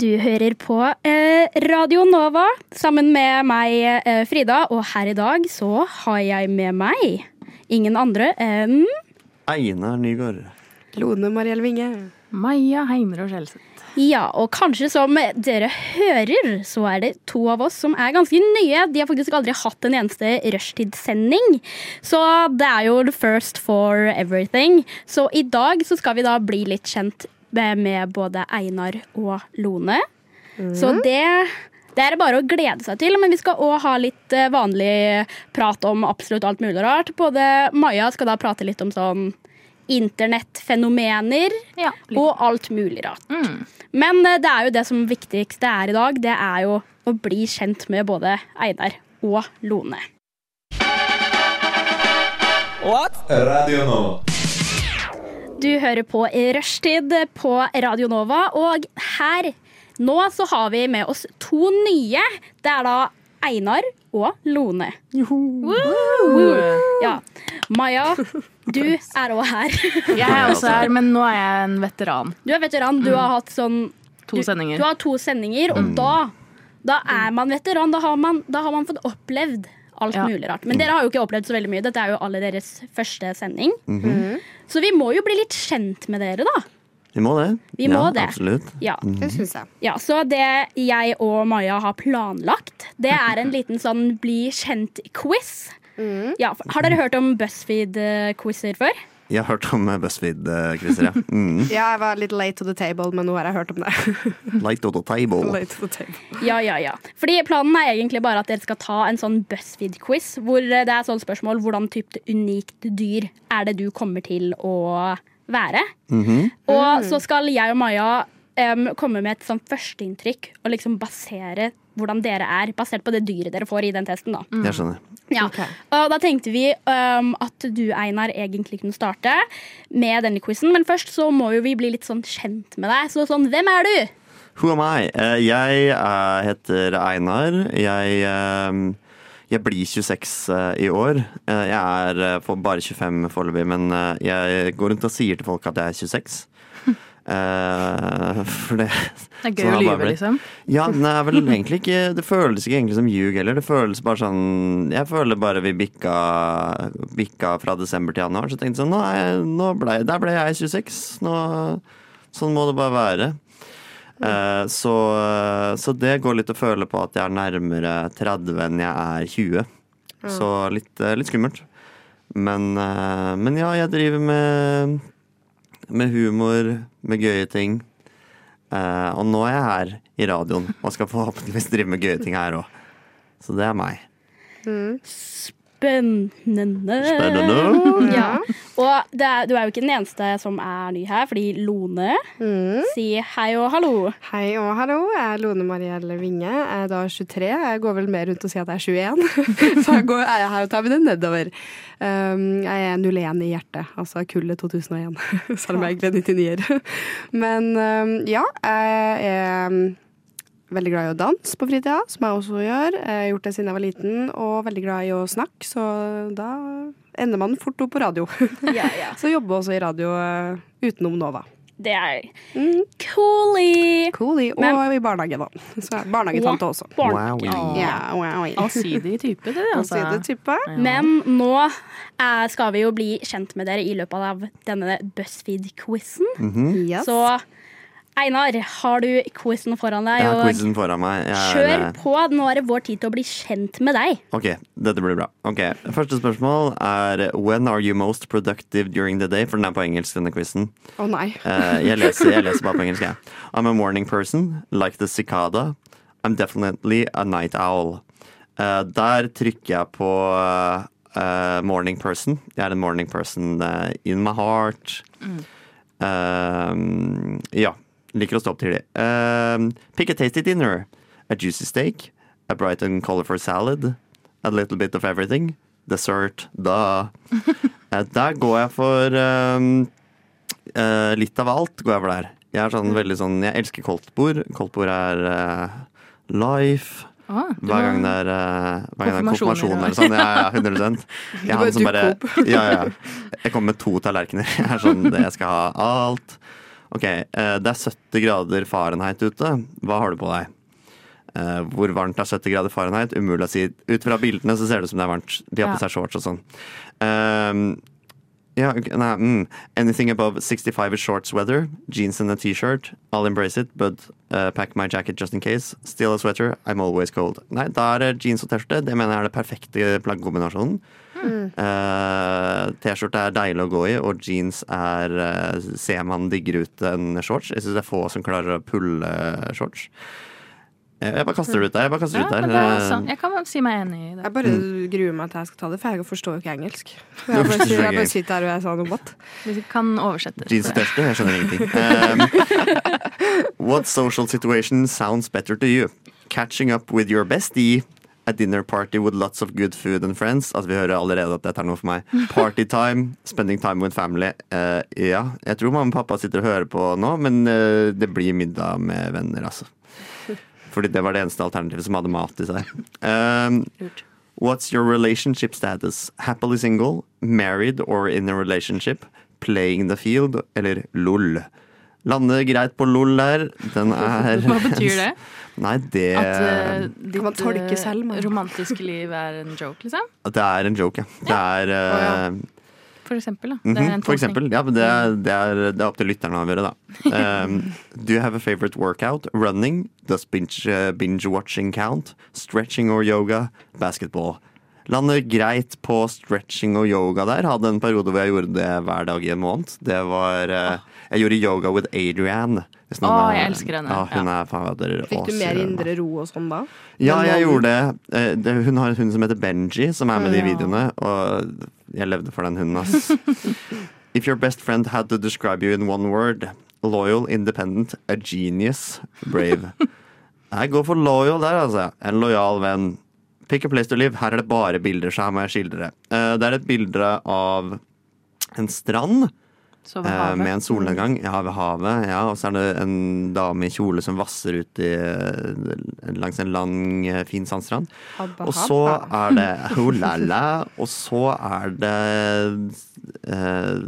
Du hører på eh, Radio Nova sammen med meg, eh, Frida, og her i dag så har jeg med meg ingen andre enn Einar Nygaard. Lone Mariell Winge. Maja Heimrå Skjelseth. Ja, og kanskje som dere hører, så er det to av oss som er ganske nye. De har faktisk aldri hatt en eneste rushtidssending. Så det er jo the first for everything. Så i dag så skal vi da bli litt kjent med, med både Einar og Lone. Så det det er det bare å glede seg til, men vi skal òg ha litt eh, vanlig prat om absolutt alt mulig rart. Både Maja skal da prate litt om sånn internettfenomener Ja, og alt mulig rart. Mm. Men eh, det er jo det som viktigste er i dag, det er jo å bli kjent med både Einar og Lone. What? Radio Nova. Du hører på Rushtid på Radio Nova, og her nå så har vi med oss to nye. Det er da Einar og Lone. Ja. Maja, du er òg her. Jeg er også her, men nå er jeg en veteran. Du er veteran. Du har hatt sånn To du, sendinger. Du har to sendinger, og da, da er man veteran. Da har man, da har man fått opplevd alt Ja. mulig rart. Men dere har jo ikke opplevd så veldig mye. Dette er jo alle deres første sending. Mhm. Så vi må jo bli litt kjent med dere, da. Vi må det. Vi må ja, det. Absolutt. Ja. Det syns jeg. ja, Så det jeg og Maja har planlagt, det er en liten sånn bli kjent-quiz. Ja, har dere hørt om BuzzFeed-quizer før? Jeg har hørt om BuzzFeed, Christer. ja. Mm. Ja, jeg var litt late to the table, men nå har jeg hørt om det. late to the table. late to the table. Ja, ja, ja. Fordi planen er egentlig bare at dere skal ta en sånn BuzzFeed-quiz, hvor det er sånn spørsmål hvordan type unikt dyr er det du kommer til å være. Mhm. Og så skal jeg og Maja um, komme med et sånn førsteinntrykk og liksom basere hvordan dere er, basert på det dyret dere får i den testen. da. Jeg skjønner. Ja. Okay. Og da tenkte vi um, at du, Einar, egentlig kunne starte med denne quizen. Men først så må jo vi bli litt sånn kjent med deg. Så sånn, hvem er du? Who am I? Eh, Jeg eh, heter Einar. Jeg, eh, jeg blir 26 eh, i år. Jeg er bare 25 foreløpig, men jeg går rundt og sier til folk at jeg er 26. For det Det er gøy å lyve, liksom. Ja, det er vel egentlig ikke Det føles ikke egentlig som ljug heller. Det føles bare sånn Jeg føler bare vi bikka, bikka fra desember til januar. Så jeg tenkte sånn Nå, jeg, nå ble, Der ble jeg 26. Nå, sånn må det bare være. Eh, så, så det går litt å føle på at jeg er nærmere 30 enn jeg er 20. Så litt, eh, litt skummelt. Men, men ja, jeg driver med, med humor, med gøye ting. Uh, og nå er jeg her i radioen og skal forhåpentligvis drive med gøye ting her òg. Så det er meg. Spennende. Spennende. Ja. Og det er, du er jo ikke den eneste som er ny her, fordi Lone Mm. sier hei og hallo. Hei og hallo, jeg er Lone Marielle Winge. Jeg er da 23. Jeg går vel mer rundt og sier at jeg er 21. Så jeg går, er jeg her og tar med det nedover. Um, jeg er 01 i hjertet, altså kullet 2001. Selv om jeg egentlig er 99-er. Men um, ja, jeg er um, veldig glad i å danse på fritida, som jeg også gjør. Jeg har gjort det siden jeg var liten, og veldig glad i å snakke, så da ender man fort opp på radio. Ja, ja. Så jobber også i radio uh, utenom Nova. Det er Mm. coolie. Cool og Men- i barnehage, da. Så barnehagetante også. Wow. Wow. Allsidig type, det. Altså. Allsidig type. Men nå er, skal vi jo bli kjent med dere i løpet av denne BuzzFeed-quizen. Mhm. Yes. Så Einar, har du quizen foran deg? Jeg har quizen foran meg. Jeg er, Kjør eh, på. Nå er det vår tid til å bli kjent med deg. Ok, dette blir bra. Ok, Første spørsmål er When are you most productive during the day? For den er på engelsk, denne quizen. Å nei. Eh, jeg, leser, jeg leser bare på engelsk, jeg. I'm a morning person, like the cicada. I'm definitely a night owl. Uh, der trykker jeg på uh, morning person. Jeg er en morning person in my heart. Eh, ja. Liker å stå opp tidlig. Eh, pick a tasty dinner. A juicy steak. A bright and colorful salad. A little bit of everything. Dessert. Da. Eh, Der går jeg for um, uh, litt av alt. går Jeg for der Jeg er sånn veldig sånn Jeg elsker koldtbord. Koldtbord er eh, life. Ah, Hver gang det er, hver gang det er konfirmasjon eller sånn. Ja, ja, 100 Jeg bare han som bare dukker ja, ja. Jeg kommer med to tallerkener. Jeg er sånn, jeg skal ha alt. Ok, eh, det er 70 grader Fahrenheit ute. Hva har du på deg? Eh, hvor varmt er 70 grader Fahrenheit? Umulig å si. Ut fra bildene så ser det ut som det er varmt. De har på seg shorts og sånn. Ok, nei, mm. Anything above 65 is shorts weather. Jeans and a t-shirt. I'll embrace it, but uh, pack my jacket just in case. Still a sweater. I'm always cold. Nei, da er jeans og T-skjorte. Det mener jeg er det perfekte plaggkombinasjonen. Eh, T-skjorte er deilig å gå i, og jeans er uh, ser man digger ut enn shorts. Jeg syns det er få som klarer å pulle shorts. Jeg, bare kaster det ut der. Jeg bare Ja, det ut der. men det er Eh. Jeg kan si meg enig i det. Jeg bare Mm. gruer meg til jeg skal ta det, for jeg forstår jo ikke engelsk. Jeg bare, jeg bare sitter her og jeg sa noe Hvis jeg kan oversette. Jeans og T-skjorte? Jeg skjønner ingenting. Um, what social situation sounds better to you? Catching up with your bestie? A dinner party with lots of good food and friends? Altså, vi hører allerede at dette er noe for meg. Party time? Spending time with family? Uh, ja, jeg tror mamma og pappa sitter og hører på nå, men uh, det blir middag med venner, altså. Fordi det var det eneste alternativet som hadde mat i seg. Um, What's your relationship status? Happily single, married or in a relationship, playing the field eller LOL? Lander greit på LOL der. Den er Hva betyr det? Nei, det At uh, ditt man eh, selv, romantiske liv er en joke, liksom? At Det er en joke, ja. Det er Å, ja. For eksempel, da. er en For eksempel. Ja, men det, er- det, er, det er opp til lytterne å avgjøre, da. Um, do you have a favorite workout? Running? Does binge, uh, binge watching count? Stretching or yoga? Basketball? Lander greit på stretching og yoga der. Hadde en periode hvor jeg gjorde det hver dag i en måned. Det var uh, Jeg gjorde yoga with Adrian. Å, er- jeg elsker henne. Ja, hun er fader Fikk du mer indre ro og sånn da? Ja, jeg gjorde det. Eh. Hun har en hund som heter Benji, som er med i Ja. videoene. Og jeg levde for den hunden, ass. If your best friend had to describe you in one word loyal, independent, a genius, brave. Jeg går for loyal der, altså. En lojal venn. Pick a place to live. Her er det bare bilder, så her må jeg skildre. Eh, Det er et bilde av en strand. Eh, med en solnedgang ja, ved havet. Ja, og så er det en dame i kjole som vasser ut i, eh, langs en lang, eh, fin sandstrand. Habba, Og så habba. er det oh la la, og så er det eh,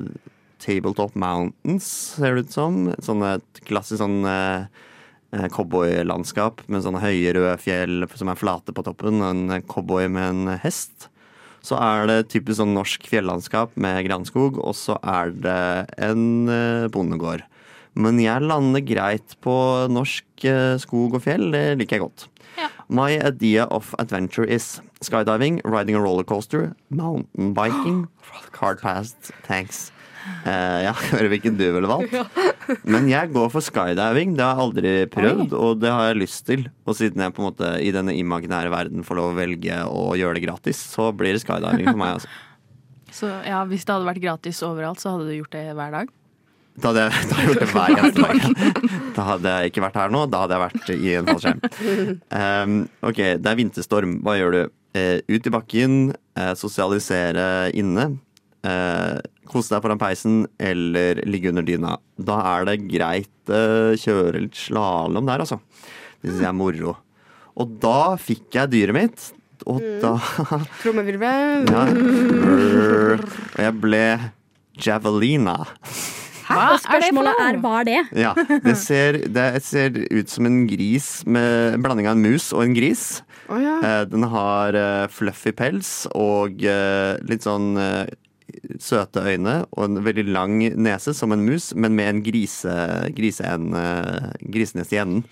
Tabletop Mountains, ser det ut som. Sånn et klassisk sånn eh, eh, cowboylandskap med sånne høye, røde fjell som er flate på toppen, og en cowboy med en hest. Så er det typisk sånn norsk fjellandskap med granskog, og så er det en eh, bondegård. Men jeg lander greit på norsk eh, skog og fjell, det liker jeg godt. Ja. My idea of adventure is skydiving, riding a rollercoaster, mountain biking, hard past, thanks. Eh, ja, hører hvilken du ville valgt. Men jeg går for skydiving. Det har jeg aldri prøvd, og det har jeg lyst til. Og siden jeg på en måte i denne imaginære verden får lov å velge å gjøre det gratis, så blir det skydiving for meg. Altså. Så ja, hvis det hadde vært gratis overalt, så hadde du gjort det hver dag? Da hadde jeg, da hadde jeg gjort det hver eneste dag. Da hadde jeg ikke vært her nå, da hadde jeg vært i en fallskjerm. Um, ok, det er vinterstorm. Hva gjør du? Uh, ut i bakken, uh, sosialisere inne. Eh, kose deg foran peisen eller ligge under dyna. Da er det greit å kjøre litt slalåm der, altså. Det syns jeg er moro. Og da fikk jeg dyret mitt, og da Trommevirvel. ja, Og jeg ble javelina. Hva Spørsmålet er hva er det? Ja, det ser, det ser ut som en gris med en blanding av en mus og en gris. Oh, ja. Eh, Den har eh, fluffy pels og eh, litt sånn eh, søte øyne og en veldig lang nese som en mus, men med en grise, griseende, grisenes i enden.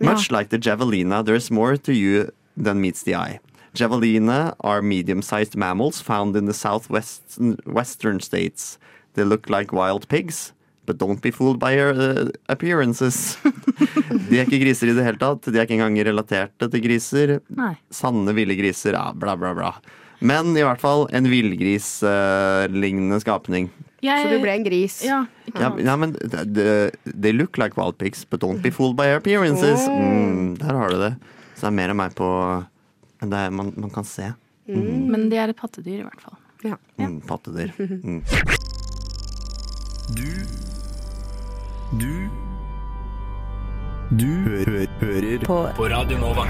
Much like the javelina, there's more to you than meets the eye. Javelina are medium-sized mammals found in the southwestern western states. They look like wild pigs, but don't be fooled by your uh, appearances. De er ikke griser i det hele tatt. De er ikke engang relaterte til griser. Nei. Sanne ville griser, ja, bla, bla, bla. Men i hvert fall en villgrislignende skapning. Jeg, Så du ble en gris. Ja, ikke Ja, ja, men the, they look like wild pigs, but don't be fooled by appearances. Mm, der har du det. Så det er mer av meg på enn det man, man kan se. Men de er et pattedyr, i hvert fall. Mm, pattedyr. Mm. Du Du Du hø hører på. på Radio Nova.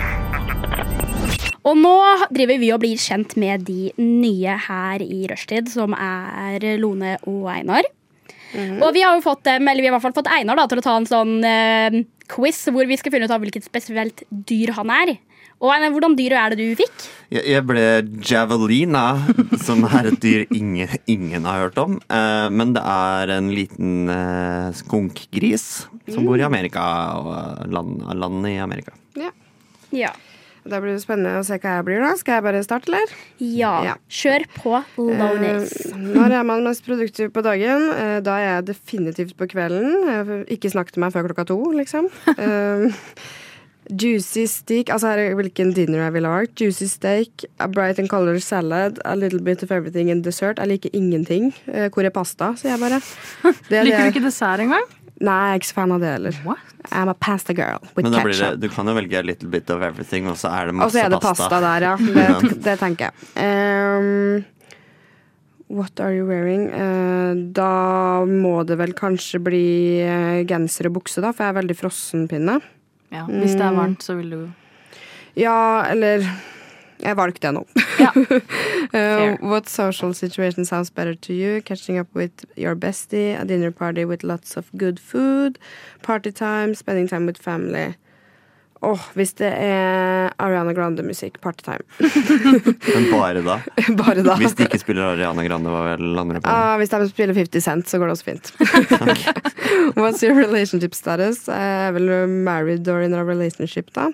Og nå driver vi og blir kjent med de nye her i rushtid, som er Lone og Einar. Og vi har jo fått dem, eller vi har i hvert fall fått Einar da, til å ta en sånn eh, quiz hvor vi skal finne ut av hvilket spesielt dyr han er. Og Einar, hvordan dyr er det du fikk? Jeg, jeg ble javelina, som er et dyr ingen, ingen har hørt om. Eh, men det er en liten eh, skunkgris som bor i Amerika, og land, landet i Amerika. Ja. Ja. Da blir det spennende å se hva jeg blir, da. Skal jeg bare starte, eller? Ja. Ja. Kjør på, lowness. Eh, når er man mest produktiv på dagen? Eh, da er jeg definitivt på kvelden. Eh, ikke snakk til meg før klokka to, liksom. Eh, juicy steak, altså her er hvilken dinner jeg ville valgt. Juicy steak, a bright and colored salad, a little bit of everything in dessert. Jeg liker ingenting. Hvor er pasta, sier jeg bare. Det er Liker det- du ikke dessert engang? Nei, jeg er ikke så fan av det heller. What? I'm a pasta girl with Men da blir det, ketchup. du kan jo velge a little bit of everything, og så er det Og masse så er det pasta der, ja. Det, det tenker jeg. Ehm, what are you wearing? Eh, da må det vel kanskje bli eh, genser og bukse, da, for jeg er veldig frossenpinne. Ja, Hvis det er varmt, så vil du Ja, eller Jeg valgte det nå. Eh, what social situation sounds better to you? Catching up with your bestie, a dinner party with lots of good food, party time, spending time with family. Åh, hvis det er Ariana Grande-musikk, partytime. Men bare da. Bare da. Hvis de ikke spiller Ariana Grande, hva vel lander det på? Uh, hvis de spiller 50 Cent, så går det også fint. What's your relationship status? Jeg er vel married or in a relationship, da.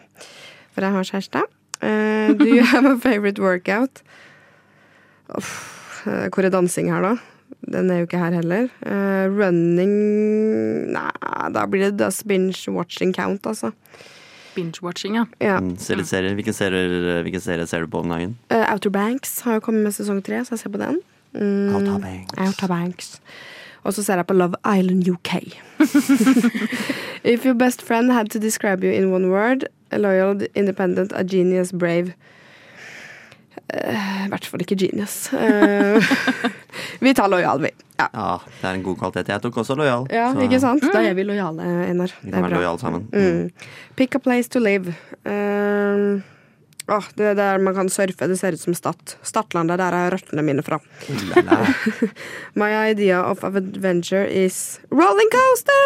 For jeg har kjæreste. Eh, do you have a favorite workout? Uff, eh, hvor er dansing her, da? Den er jo ikke her heller. Uh, running Nei, da blir det just binge watching count, altså. binge-watching, ja. Ja. Mm, Se litt serier. Hvilke serie, serier ser du på om dagen? Uh, Outer Banks har jo kommet med sesong tre, så jeg ser på den. Mm. Outer Banks. Outer Banks. Og så ser jeg på Love Island UK. If your best friend had to describe you in one word, loyal, independent, a genius, brave Eh, I hvert fall ikke genius. Eh, vi tar lojal, vi. Ja, Ja, det er en god kvalitet. Jeg tok også lojal. ja så ikke sant? Da er vi lojale, Einar. Vi kan være lojale sammen. Mm. Pick a place to live. Eh, åh, det er der man kan surfe. Det ser ut som Stad. Stadlandet, der er røttene mine fra. Mm. My idea of adventure is rolling coaster!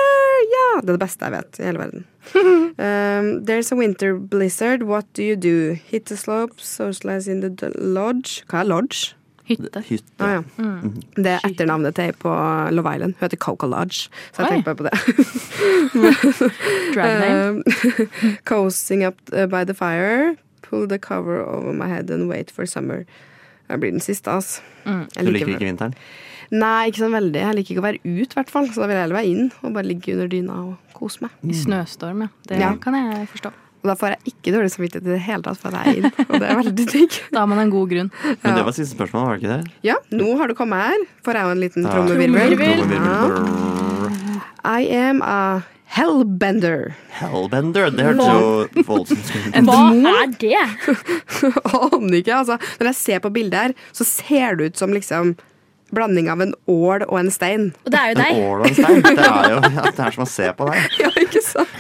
Ja! Det er det beste jeg vet i hele verden. um, there's a winter blizzard. What do you do? Hit the slope, socialize in the lodge. Hva er lodge? Hytte. Hytte. Ah, ja. Det er etternavnet til ei på Love Island. Hun heter Coca Lodge, så jeg tenker bare på det. Drag name. Um, coasting up uh, by the fire. Pull the cover over my head and wait for summer. Det blir den siste, altså. Jeg Du liker ikke vinteren? Nei, ikke sånn veldig. Jeg liker ikke å være ut, i hvert fall. Så da vil jeg heller være inn og bare ligge under dyna og kose meg. I snøstorm, ja. Det Ja. kan jeg forstå. Og da får jeg ikke dårlig samvittighet i det hele tatt for at jeg er inn. Og det er veldig digg. Da har man en god grunn. Men det var siste spørsmål, var det ikke det? Ja, nå har du kommet her. Får jeg jo en liten Ja. trommevirvel. Trommevirvel. I am a hellbender. Hellbender, det hørtes jo voldsomt ut. Hva er det? Aner ikke, altså. Når jeg ser på bildet her, så ser det ut som liksom blanding av en ål og en stein. Og det er jo deg. En ål og en stein. Det er jo ja, det er som å se på deg. Ja, ikke sant?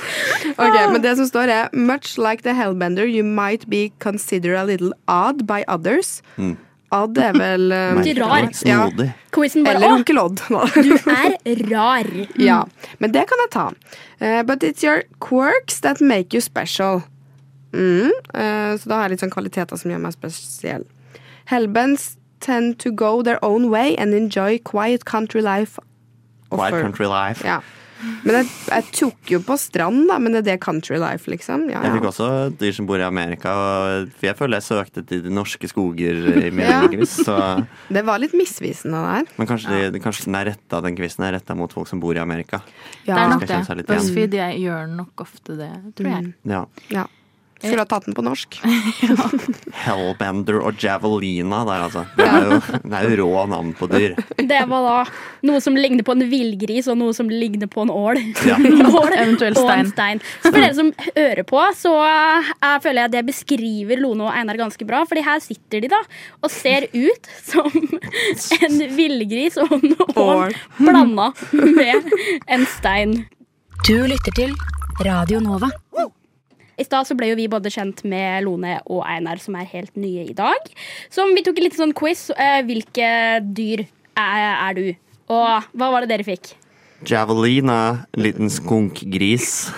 Ok, Men det som står er Much like the hellbender, you might be considered a little odd by others. Mm. Odd er vel um, Merkelig, rar. Ja. Quizen bare Eller onkel Odd. du er rar. ja, men det kan jeg ta. Uh, but it's your quirks that make you special. Mm, Uh, så da har jeg litt sånn kvaliteter som gjør meg spesiell. Hellbends tend to go their own way and enjoy quiet country life. Quiet country life. Ja. Men jeg, jeg tok jo på strand, da. Men det er det country life, liksom? Ja, Jeg fikk også dyr som bor i Amerika, for jeg føler jeg søkte til de norske skoger i min Ja. quiz. Så, Det var litt misvisende der. men kanskje, de, kanskje den er retta, den quizen er retta mot folk som bor i Amerika. Det er nok det. BuzzFeed jeg gjør nok ofte det, tror jeg. Mm. Ja. Skulle ha tatt den på norsk. Hellbender og Javelina der, altså. Det er jo, det er jo rå navn på dyr. Det var da noe som ligner på en villgris, og noe som ligner på en ål. Ja. Ål Eventuelt stein. stein. Så for dere som hører på, så jeg føler jeg det beskriver Lone og Einar ganske bra. Fordi her sitter de da og ser ut som en villgris og en ål Ål. blanda med en stein. Du lytter til Radio Nova. I stad ble jo vi både kjent med Lone og Einar, som er helt nye i dag. Så vi tok en liten sånn quiz. Eh, Hvilke dyr er, er du? Og hva var det dere fikk? Javelina, liten skunkgris.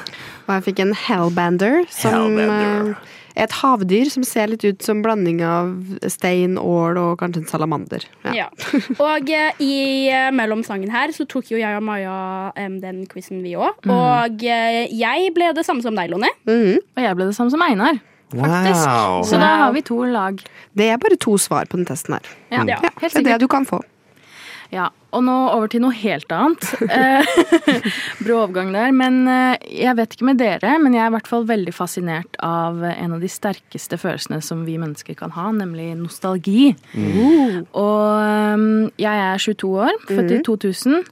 Og jeg fikk en hellbander, som Hellbender. Et havdyr som ser litt ut som blanding av stein, ål og kanskje en salamander. Ja. Ja. Og eh, i eh, mellom sangen her så tok jo jeg og Maja den quizen, vi òg. Og eh, jeg ble det samme som deg, Lone. Mm. Og jeg ble det samme som Einar. Faktisk. Wow. Så da har vi to lag. Det er bare to svar på den testen her. Ja, Ja, Ja, helt det er det du kan få. Ja, og nå over til noe helt annet. Eh, Brå overgang der. Men eh, jeg vet ikke med dere, men jeg er i hvert fall veldig fascinert av en av de sterkeste følelsene som vi mennesker kan ha, nemlig nostalgi. Og eh, jeg er 22 år, født i 2000.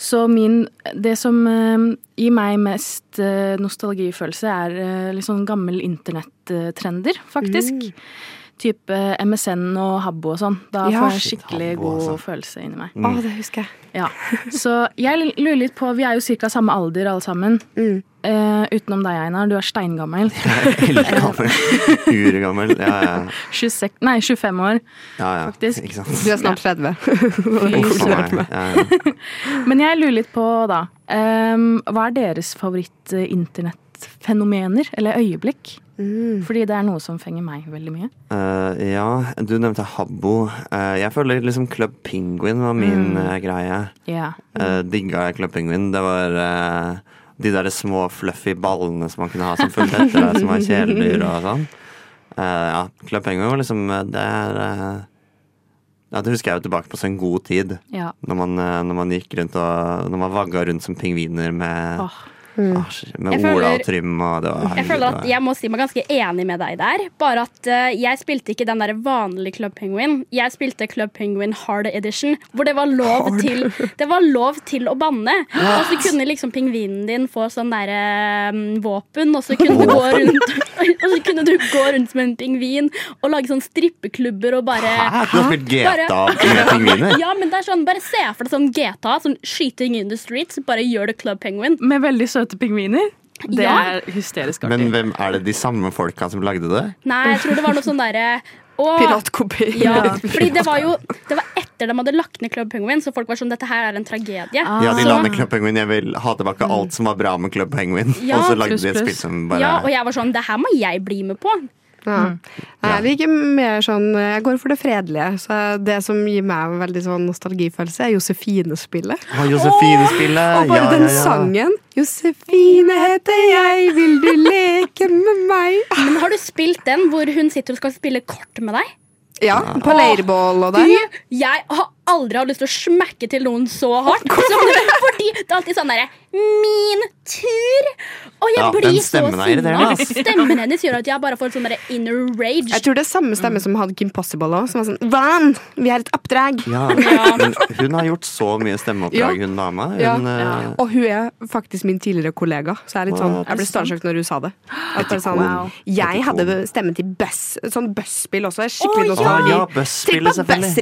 Så min, det som eh, gir meg mest eh, nostalgifølelse, er litt sånn gammel internettrender, faktisk. Type MSN og Habbo og sånn. Da Ja, får jeg skikkelig shit, god også. følelse inni meg. Å, det husker jeg. Ja. Så jeg lurer litt på Vi er jo ca. samme alder alle sammen. Mm. Eh, utenom deg, Einar. Du er steingammel. Eldgammel. Uregammel. Ja, ja. 26, nei, 25 år. ja, ja. Faktisk. Ikke sant. Du er snart 30. Uff a meg. Ja, ja. Men jeg lurer litt på, da ehm, Hva er deres favoritt-internettfenomener? Eller øyeblikk? Mm. Fordi det er noe som fenger meg veldig mye. Uh, ja, du nevnte Habbo. Uh, jeg føler liksom Club Penguin var min eh, greie. Ja. Uh, digga jeg Club Penguin. Det var de der små fluffy ballene som man kunne ha som fulgte etter deg, som var kjæledyr og sånn. Ja, Club Penguin var liksom Det er Ja, det husker jeg jo tilbake på som en god tid. ja. Når man, når man gikk rundt og Når man vagga rundt som pingviner med, Åh. ah, med Jeg Ola føler- og Trym og det var Jeg føler at jeg må si meg ganske enig med deg der. Bare at uh, jeg spilte ikke den der vanlige Club Penguin. Jeg spilte Club Penguin Hard Edition, hvor det var lov, til, det var lov til å banne. Og så kunne liksom pingvinen din få sånn derre um, våpen, og så kunne du gå rundt Og så kunne du gå rundt som en pingvin og lage sånn strippeklubber og bare Hæ? Du har spilt GTA Bare- med pingviner? Ja, men det er sånn, bare se for deg sånn GTA, sånn skyting in the streets, bare gjør det Club Penguin. Med veldig søte pingviner. Det Ja. er hysterisk artig. Men hvem er det de samme folka som lagde det? Nei, jeg tror det var noe sånn derre Piratkopi. Ja, fordi det var jo Det var etter de hadde lagt ned Club Penguin, så folk var sånn Dette her er en tragedie. Ah. Ja, de la ned Club Penguin. Jeg vil ha tilbake alt som var bra med Club Penguin. Ja, og så lagde plus, de et spill som bare Ja, og jeg var sånn Det her må jeg bli med på. Ja. Jeg liker mer sånn Jeg går for det fredelige. Så det som gir meg veldig sånn nostalgifølelse, er Josefine-spillet. Å, Josefine-spillet! Og bare ja, den ja, ja. sangen. Josefine heter jeg, vil du leke med meg? Men har du spilt den hvor hun sitter og skal spille kort med deg? Ja, på leirbål og der. Jeg har aldri har lyst til å smekke til noen så hardt. Som, fordi det er alltid sånn derre Min tur! Og jeg Ja, blir så sinna. Stemmen hennes gjør at jeg bare får sånn inner rage. Jeg tror det er samme stemme som hadde Kim Possible òg. Som var sånn Van, vi er et oppdrag. Ja, men hun har gjort så mye stemmeoppdrag, hun dama. Hun, Ja. eh, Og hun er faktisk min tidligere kollega, så jeg, er litt sånn, jeg ble starstruck når hun sa det. At bare sånn, Wow. Jeg hadde stemmen til Buss, sånn Buss-spill også. Skikkelig oh, ja, nostalgi. ja, Trykk på selvfølgelig.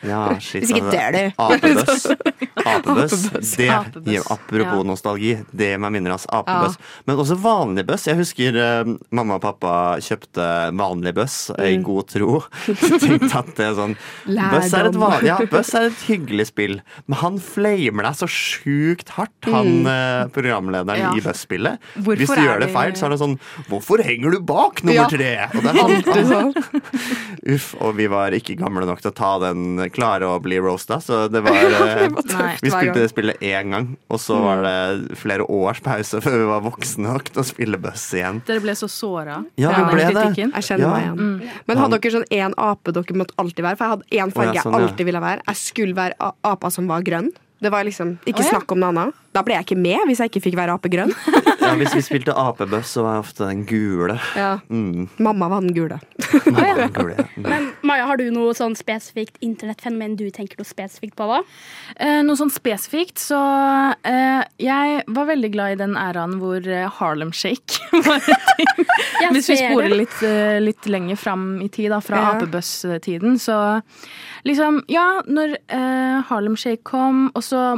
Ja, shit. Hvis ikke altså. dør du. Apebøss. Apebøss. Det gir, apropos Ja. nostalgi, det meg minner oss. Apebøss. Men også vanlig bøss. Jeg husker uh, mamma og pappa kjøpte vanlig bøss eh, i Mm. god tro. Tenkte at det er sånn Bøss er, et vanlig, ja, Bøss er et hyggelig spill, men han flamer deg så sjukt hardt, han eh, programlederen Ja. i Bøss-spillet. Hvorfor Hvis du gjør det feil, så er det sånn Hvorfor henger du bak nummer Ja. tre? Og det er han. Alltid sånn. Uff, og vi var ikke gamle nok til å ta den klare å bli roasta, så det var eh, Nei. Vi spilte det spillet én gang, og så var det flere års pause før vi var voksne nok til å spille Buss igjen. Dere ble så såra Ja, vi ble det. Jeg kjenner Ja. meg igjen. Men hadde dere sånn én ape dere måtte alltid være? For jeg hadde én farge oh, ja, sånn, jeg alltid ville være. Jeg skulle være apa som var grønn. Det var liksom ikke oh, ja. snakk om noe annet. Da ble jeg ikke med hvis jeg ikke fikk være apegrønn. Ja, hvis vi spilte apebøss, så var jeg ofte den gule. Ja. Mm. Mamma var den gule. Mamma var Den gule ja. Mm. Men Maja, har du noe sånn spesifikt internettfenomen du tenker noe spesifikt på da? Eh, noe sånn spesifikt, så eh, Jeg var veldig glad i den æraen hvor eh, Harlem Shake var en ting. Hvis vi sporer litt, eh, litt lenger fram i tid, da, fra Ja. apebøss-tiden, så liksom Ja, når eh, Harlem Shake kom, og så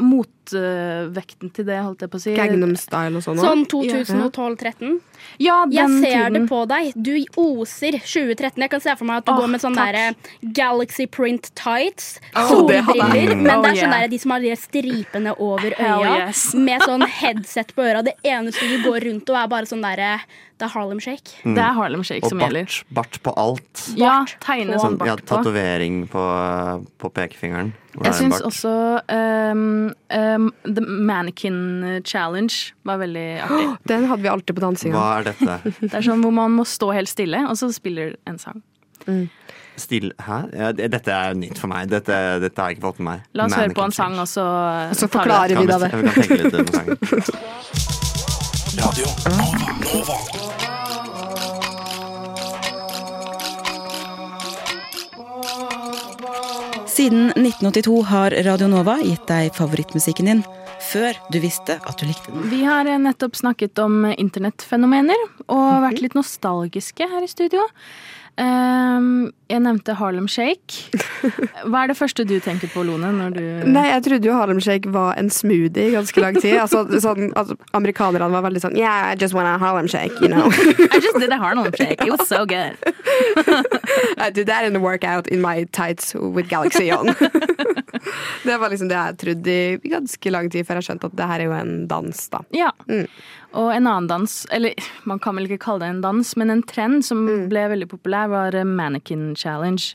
motvekten til det, holdt jeg på å si Gangnam Style og sånn. Sånn 2012-13. Ja, Jeg ser tiden. det på deg. Du oser 2013. Jeg kan se for meg at du Åh, går med sånn der Galaxy print tights, det solbriller, men Oh, det er sånn yeah. der, de som har de stripene over øya, yes. med sånn headset på øra. Det eneste du går rundt og er bare sånn derre Det er Harlem Shake. Det er Harlem Shake Og som gjelder. bart, bart på alt. Ja, tegne sånn Ja, bart på. Tatovering på, på pekefingeren. hvor Jeg det syns også um, um, The Mannequin Challenge var veldig artig. Den hadde vi alltid på dansinga. Hva er dette? Det er sånn hvor man må stå helt stille, og så spiller en sang. Still... Hæ? Ja, dette er nytt for meg. Dette, dette har jeg ikke fått med meg. La oss høre på en sang, og så, Og så forklarer vi da det. vi kan tenke litt på sangen. Radio Nova. Siden 1982 har Radio Nova gitt deg favorittmusikken din før du visste at du likte den. Vi har eh, nettopp snakket om internettfenomener og vært litt nostalgiske her i studio. Um, jeg nevnte Harlem Shake. Hva er det første du tenker på, Lone? Når du Nei, jeg trodde jo Harlem Shake var en smoothie i ganske lang tid. Altså, sånn, altså, Amerikanerne var veldig sånn Yeah, I just want a Harlem Shake, you know. I just did a Harlem Shake. It was so good. I did that in a workout in my tights with Galaxy on. det var liksom det jeg trodde i ganske lang tid, før jeg skjønte at det her er jo en dans, da. Ja. Mm. Og en annen dans, eller man kan vel ikke kalle det en dans, men en trend som Mm. ble veldig populær, var eh, Mannequin Challenge.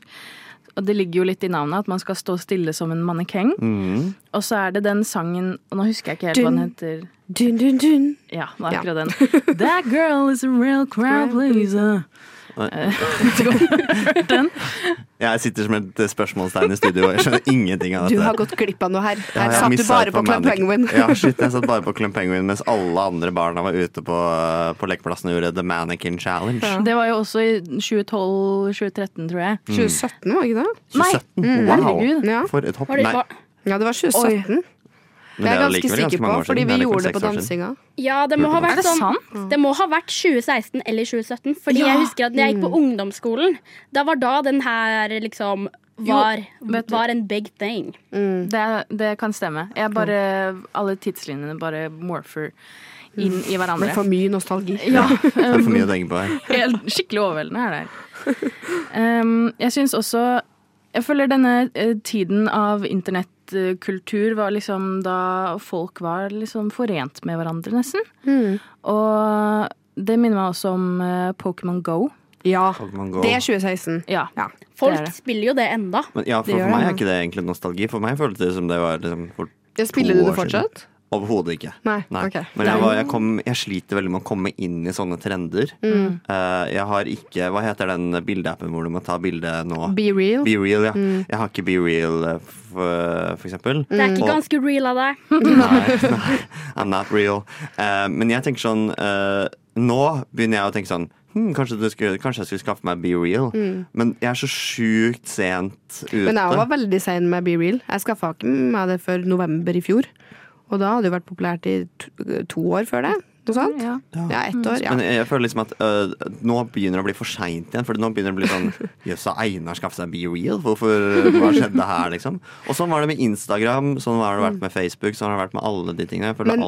Og det ligger jo litt i navnet at man skal stå stille som en mannekeng. Mm. Og så er det den sangen Og nå husker jeg ikke helt hva den heter. Dun, dun, dun. Ja, det er Ja. akkurat den. That girl is a real crowd pleaser. Den? Jeg sitter som et spørsmålstegn i studio, og jeg skjønner ingenting av dette. Du har gått glipp av noe her. Her ja, satt du bare på Clump Penguin. Ja, shit, jeg satt bare på Clump Penguin mens alle andre barna var ute på, på lekeplassen og gjorde The Mannequin Challenge. Ja. Det var jo også i 2012-2013, tror jeg. 2017, var det ikke det? 2017? Mm, wow! herregud. Ja. For et hopp. Det, Nei, var, ja, det var 2017. men Det er jeg ganske sikker på, fordi vi gjorde det på dansinga. ja, det må ha Er vært det sånn sant? Det må ha vært 2016 eller 2017, fordi jeg husker at når jeg gikk på ungdomsskolen, da var da den her liksom var, jo, var en big thing. Det, det kan stemme. Jeg bare, alle tidslinjene bare morfer inn i Det hverandre. Men for mye nostalgi. Ja, Det er for mye å tenke på her. helt skikkelig overveldende er det her. Um, jeg syns også Jeg føler denne eh, tiden av internettkultur var liksom da folk var liksom forent med hverandre, nesten. Mm. Og det minner meg også om eh, Pokémon Go. Ja, Go. det er 2016. Ja. Ja. Folk Det er det. spiller jo det enda. Men ja, for, Det for meg er ikke det egentlig nostalgi. For meg føltes det som det var liksom, for Ja, Spiller du det fortsatt? siden. Overhodet ikke. Nei. Nei. Okay. Men jeg, var, jeg, kom, jeg sliter veldig med å komme inn i sånne trender. Mm. Uh, jeg har ikke Hva heter den bildeappen hvor du må ta bilde nå? Be real. Be real, ja. Mm. Jeg har ikke Be real, eh, for, for eksempel. Det er ikke Og- ganske real av deg. Nei, nei, I'm not real. Uh, men jeg tenker sånn uh, Nå begynner jeg å tenke sånn hm, kanskje, skulle, kanskje jeg skulle skaffe meg Be Real. Men jeg er så sjukt sent ute. Mm. Men jeg var veldig sein med Be Real. Jeg skaffa ikke meg det før november i fjor. Og da hadde jo vært populært i to år før det. Noe sånt? Ja. Ja, ett år. Ja. Men jeg, føler liksom at øh, nå begynner det å bli for seint igjen. For nå begynner det å bli sånn Jøss, har Einar skaffet seg Be Real? Hvorfor, hva skjedde her, liksom? Og sånn var det med Instagram, sånn har det vært med Facebook, sånn har det vært med alle de tingene. for Men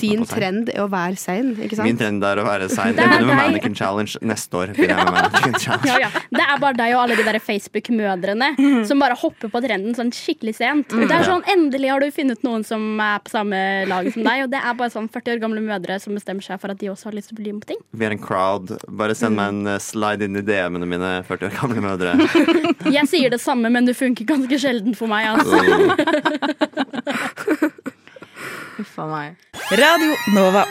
Din meg på trend er å være sein, ikke sant? Min trend er å være sein. Jeg er begynner med. Mannequin Challenge neste år. begynner jeg med Mannequin Challenge. Ja, ja. Det er bare deg og alle de der Facebook-mødrene som bare hopper på trenden sånn skikkelig sent. Det er sånn, Endelig har du funnet noen som er på samme lag som deg. Og det er bare sånn 40 år gamle mødre som bestemmer seg for at de også har lyst til å bli med på ting. Vi er en crowd. Bare send meg en eh, slide inn i DM-ene mine, 40 år gamle mødre. Jeg sier det samme, men det funker ganske sjelden for meg. Altså. Huff a meg. Radio Nova.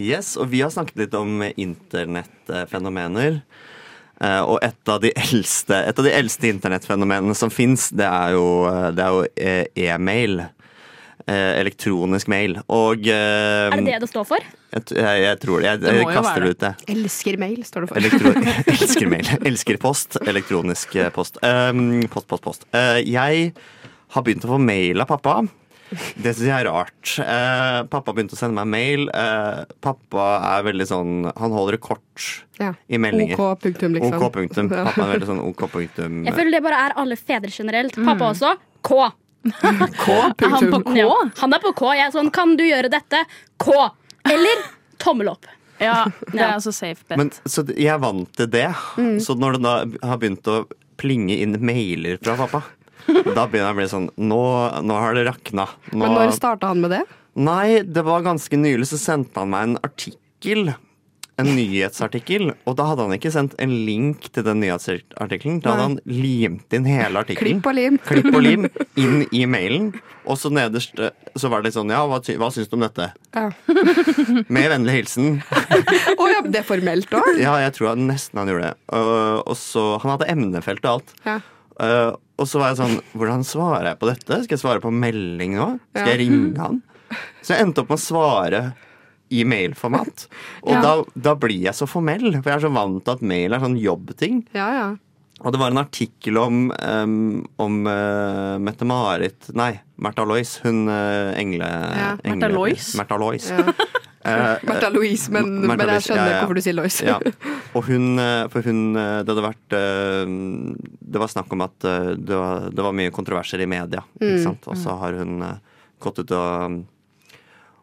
Yes, og vi har snakket litt om internettfenomener. Eh, og et av de eldste, et av de eldste internettfenomenene som fins, det er jo, det er eh, e-mail. Eh, elektronisk mail. Og eh, Er det det det står for? Jeg, jeg, jeg tror det. Jeg, Det jeg kaster det ut, jeg. Elsker mail, står det for. Elektro elsker mail. Elsker post. Elektronisk eh, post. Um, post, post, post. Uh, jeg har begynt å få mail av pappa. Det syns jeg er rart. Uh, pappa begynte å sende meg mail. Uh, pappa er veldig sånn Han holder det kort Ja. i meldinger. OK punktum, liksom. OK punktum. Pappa er veldig sånn OK punktum. Jeg føler det bare er alle fedre generelt. Pappa også. K. punktum. han på K? Ja, han er på K. Jeg er sånn Kan du gjøre dette? K. Eller tommel opp. Ja, det er altså safe bet. Men, så jeg er vant til det. Mm. Så når det da har begynt å plinge inn mailer fra pappa, da begynner jeg å bli sånn Nå, nå har det rakna. Nå, Men når starta han med det? Nei, det var ganske nylig så sendte han meg en artikkel. En nyhetsartikkel. Og da hadde han ikke sendt en link til den nyhetsartikkelen. Da hadde han limt inn hele artikkelen. Klipp og lim. Klipp og lim inn i mailen. Og så nederst så var det litt sånn Ja, hva, ty- hva syns du om dette? Ja. Med vennlig hilsen. Å ja, det er formelt òg? Ja, jeg tror nesten han gjorde det. Og så, Han hadde emnefelt og alt. Ja. Eh, og så var jeg sånn Hvordan svarer jeg på dette? Skal jeg svare på melding nå? Skal jeg ringe han? Så jeg endte opp med å svare i mailformat. Og Ja. da, da blir jeg så formell, for jeg er så vant til at mail er sånn jobbting. Ja, ja. Og det var en artikkel om, um, om uh, Mette-Marit Nei, Märtha Lois. Hun uh, engle... Ja, Märtha Lois? Märtha Lois. Ja. Uh, Märtha Louise, men, men jeg skjønner ja, ja. hvorfor du sier Lois. Ja. Og hun, eh, for hun Det hadde vært Det var snakk om at det var, det var mye kontroverser i media. Ikke Mm. sant? Og så har hun gått ut og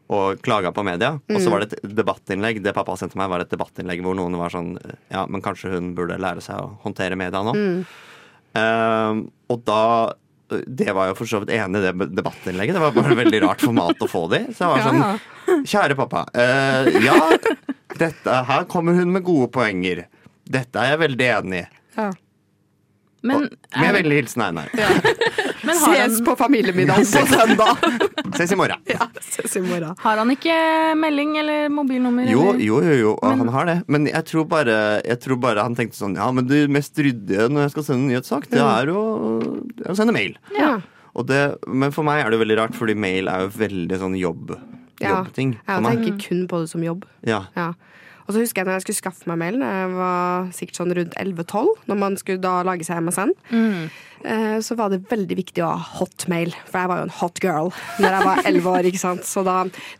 og klaga på media. Og så Mm. var det et debattinnlegg. Det pappa sendte meg, var et debattinnlegg hvor noen var sånn Ja, men kanskje hun burde lære seg å håndtere media nå. Mm. Um, og da Det var jo for så vidt enig i det debattinnlegget. Det var bare et veldig rart format å få det i. Så jeg var sånn. Kjære pappa. Uh, ja, dette, her kommer hun med gode poenger. Dette er jeg veldig enig i. Ja. Men, Med er, vennlig hilsen Einar. har, Ses han, på familiemiddag på søndag! Ses i morgen. Ja, ses i morgen. har han ikke melding eller mobilnummer? Jo, eller? jo, jo, jo Men, han har det. Men jeg tror, bare, jeg tror bare han tenkte sånn Ja, men det mest ryddige når jeg skal sende en nyhetssak, det er å, er å sende mail. Ja. Og det, men for meg er det veldig rart, fordi mail er jo veldig sånn jobb, Ja. jobbting Jeg tenker kun på det som jobb. Ja. Ja. Og så husker jeg når jeg skulle skaffe meg mail, jeg var sikkert sånn rundt 11-12, når man skulle da lage seg MSN, mm. så var det veldig viktig å ha hotmail, for jeg var jo en hot girl når jeg var 11 år, ikke sant. Så da,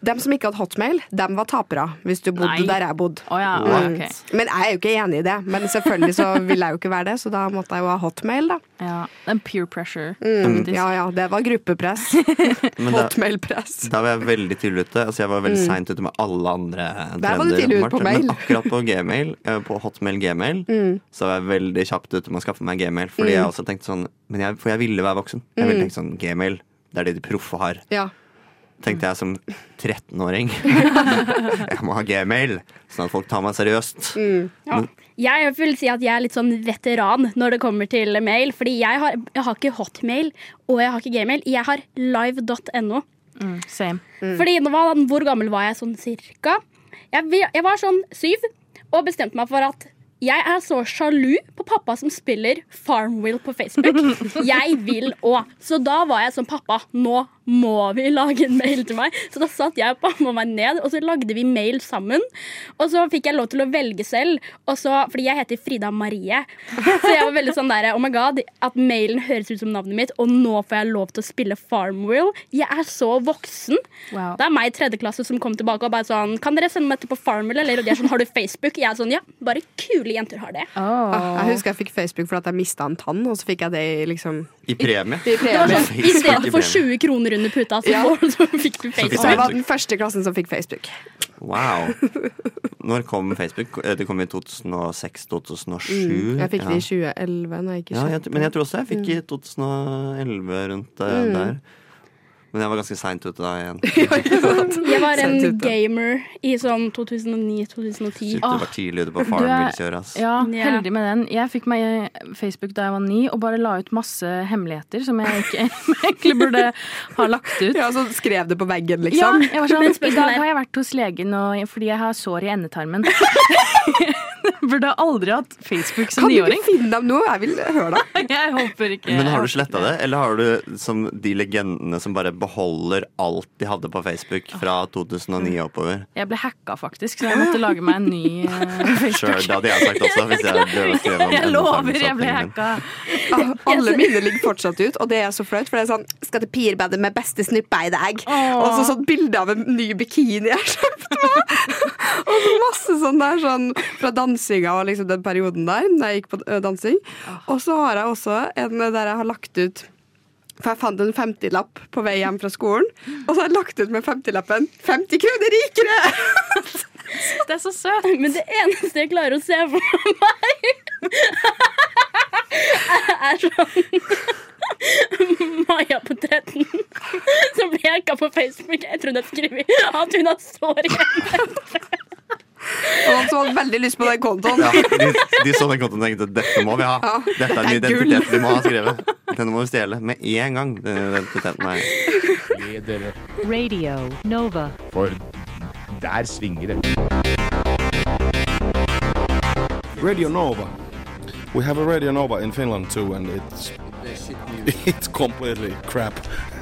dem som ikke hadde hotmail, dem var tapere, hvis du bodde Nei. der jeg bodde. Oh, ja, Mm. okay. Men jeg er jo ikke enig i det, men selvfølgelig så ville jeg jo ikke være det, så da måtte jeg jo ha hotmail, da. Ja, En er peer pressure. Mm, ja ja, det var gruppepress. Hotmail-press. da var jeg veldig tidlig ute. Altså jeg var veldig seint ute med alle andre Mm. Der var du tidlig ute på åpenbart. Men akkurat på Gmail, eh, på Hotmail Gmail, Mm. så var jeg veldig kjapt ute med å skaffe meg Gmail. Fordi jeg også tenkte sånn Men jeg, For jeg ville være voksen. Jeg Mm. ville tenkt sånn Gmail, det er det de proffe har. Ja. Tenkte jeg som 13-åring. jeg må ha Gmail, sånn at folk tar meg seriøst. Mm. Ja. Jeg vil si at jeg er litt sånn veteran når det kommer til mail. Fordi jeg har, jeg har ikke hotmail og jeg har ikke gmail. Jeg har live.no. Mm, same. Fordi nå var, Hvor gammel var jeg sånn cirka? Jeg, jeg var sånn syv og bestemte meg for at jeg er så sjalu på pappa som spiller Farmwill på Facebook. Jeg vil òg. Så da var jeg sånn Pappa, nå må vi lage en mail til meg. Så da satt jeg og pappa meg ned, og så lagde vi mail sammen. Og så fikk jeg lov til å velge selv, og så, fordi jeg heter Frida Marie. Så jeg var veldig sånn der, oh my god, at mailen høres ut som navnet mitt, og nå får jeg lov til å spille Farmwheel Jeg er så voksen. Wow. Det er meg i tredje klasse som kom tilbake og bare sånn Kan dere sende meg til på Farmwheel Eller og de er sånn, har du Facebook? Jeg er sånn, ja, bare kule jenter har det. Oh. Ah, Jeg husker jeg fikk Facebook fordi jeg mista en tann, og så fikk jeg det liksom I premie. i Det var sånn, I stedet for 20 kroner under puta, så, Ja. så fikk du Så jeg var den første i klassen som fikk Facebook. Wow. Når kom Facebook? Eh, Det kom i 2006-2007. Mm. Jeg fikk det i 2011. Når jeg gikk i Ja, jeg, men jeg tror også jeg fikk i 2011 rundt eh, Mm. der. Men jeg var ganske seint ute da igjen. Jeg var en Sent ute. gamer i sånn 2009-2010. Sykt du var tidlig ute på Du er- ass. Ja, Ja. heldig med den. Jeg fikk meg Facebook da jeg var ni, og bare la ut masse hemmeligheter som jeg ikke egentlig burde ha lagt ut. Ja, så skrev det på veggen, Ja, liksom. jeg var sånn, Men I spørsmålet dag er- har jeg vært hos legen og, fordi jeg har sår i endetarmen. Burde aldri hatt Facebook som Kan du ikke finne dem nå? Jeg vil høre det. Jeg håper ikke. Men har du sletta det, eller har du som de legendene som bare beholder alt de hadde på Facebook fra 2009 og oppover? Jeg ble hacka, faktisk, så jeg måtte lage meg en ny eh, Facebook. Sure, det hadde jeg sagt også. Hvis jeg Jeg lover, jeg ble hacka. Alle mine ligger fortsatt ut, og det er så flaut. For det er sånn Skal til pirbadet med beste snuppa i dag. Og så sånn bilde av en ny bikini jeg har kjøpt meg. og så masse sånn der sånn fra dansinga og liksom den perioden der, da jeg gikk på dansing. Og så har jeg også en der jeg har lagt ut for jeg fant en 50-lapp på vei hjem fra skolen, og så har jeg lagt ut med 50-lappen 50 kroner rikere! Det er så søtt. Men det eneste jeg klarer å se for meg, er sånn Maja på 13 som ble hacka på Facebook. Jeg trodde jeg skrev at hun har sår igjen. Og som hadde veldig lyst på den kontoen. Ja, de, de så den kontoen og tenkte dette må vi ha. Ja, Dette er en det er gull. vi må ha skrevet. Denne må vi stjele med en gang. Den identiteten her. Radio Nova. For der svinger det. Radio Nova. We have a Radio Nova in Finland too, and it's it's completely crap.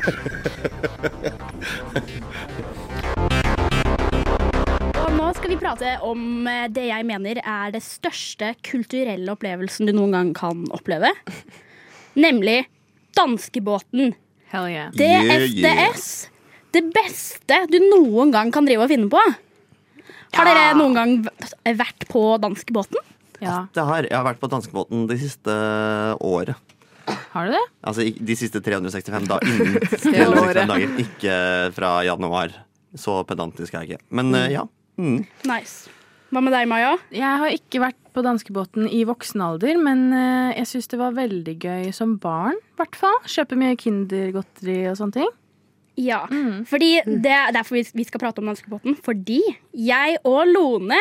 Nå skal vi prate om eh, det jeg mener er det største kulturelle opplevelsen du noen gang kan oppleve. Nemlig danskebåten. Hell yeah. DFDS. Det beste du noen gang kan drive og finne på. Har dere noen gang vært på danskebåten? Ja. Det har, jeg har vært på danskebåten det siste året. Har du det? Altså de siste 365 da, innen 365 dager. Ikke fra januar. Så pedantisk er jeg ikke. Men eh, ja. Mm. Nice. Hva med deg, Maja? Jeg har ikke vært på danskebåten i voksen alder, men eh, jeg syns det var veldig gøy som barn, i hvert fall. Kjøpe mye Kindergodteri og sånne ting. Ja, fordi det er derfor vi- skal prate om danskebåten. Fordi jeg og Lone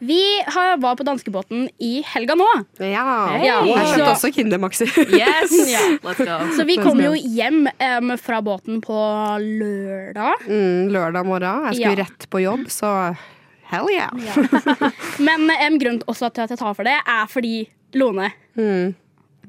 vi har, var på danskebåten i helga nå. Ja. Hey. Ja, Jeg kjøpte også Kindermaxi. Yes! Ja. Let's go. Så vi kom jo hjem um, fra båten på lørdag. Mm, lørdag morgen. Jeg skulle Ja. rett på jobb, så hell yeah. Men en grunn også til at jeg tar for det, er fordi, Lone Mm.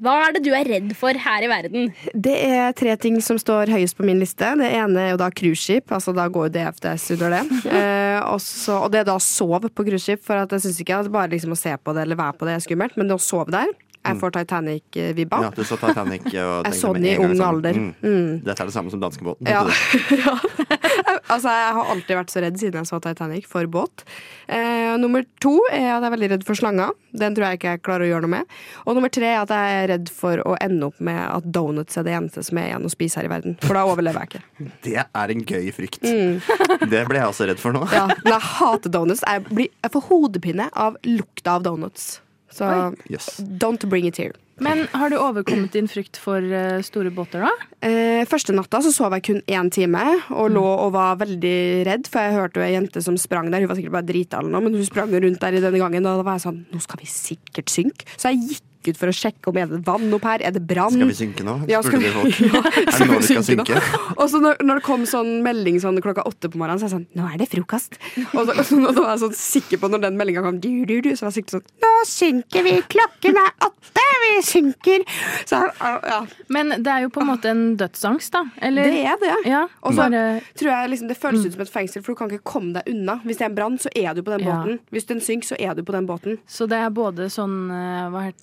Hva er det du er redd for her i verden? Det er tre ting som står høyest på min liste. Det ene er jo da cruiseskip. Altså da går jo DFDS under det. Eh, også, og det er da å sove på cruiseskip, for at jeg syns ikke at bare liksom å se på det eller være på det er skummelt, men det å sove der Jeg får Titanic-vibba. ja, du så Titanic og Jeg så den i ung sånn, alder. mm, Mm. Dette er det samme som danskebåten. Ja. altså, jeg har alltid vært så redd siden jeg så Titanic for båt. Eh, nummer to er at jeg er veldig redd for slanger. Den tror jeg ikke jeg klarer å gjøre noe med. Og nummer tre er at jeg er redd for å ende opp med at donuts er det eneste som er igjen å spise her i verden. For da overlever jeg ikke. Det er en gøy frykt. Mm. Det ble jeg også redd for nå. Ja, men jeg hater donuts. Jeg, blir, jeg får hodepine av lukta av donuts. Så Yes. don't bring it here. Men har du overkommet din frykt for eh, store båter, da? Eh, første natta så sov jeg kun én time og lå og var veldig redd, for jeg hørte jo ei jente som sprang der. Hun var sikkert bare drita eller noe, men hun sprang rundt der i denne gangen. Og da var jeg sånn Nå skal vi sikkert synke. Så jeg gikk ut for å sjekke om er det vann opp her. Er det brann? Skal vi synke nå? Ja, skal vi- folk. Ja, Er det nå vi skal synke nå? synke? Og så når, når det kom sånn melding sånn klokka åtte på morgenen, så er jeg sånn Nå er det frokost. Og, så, og så, da var jeg sånn sikker på når den meldinga kom, du, du, du, så var jeg sikker sånn Nå synker vi, klokken er åtte, vi synker. Så jeg- ja. Men det er jo på en måte en dødsangst, da. Eller? Det er det. Ja, Og så bare tror jeg liksom det føles ut som et fengsel, for du kan ikke komme deg unna. Hvis det er en brann, så er du på den Ja. båten. Hvis den synker, så er du på den båten. Så det er både sånn eh, hva heter,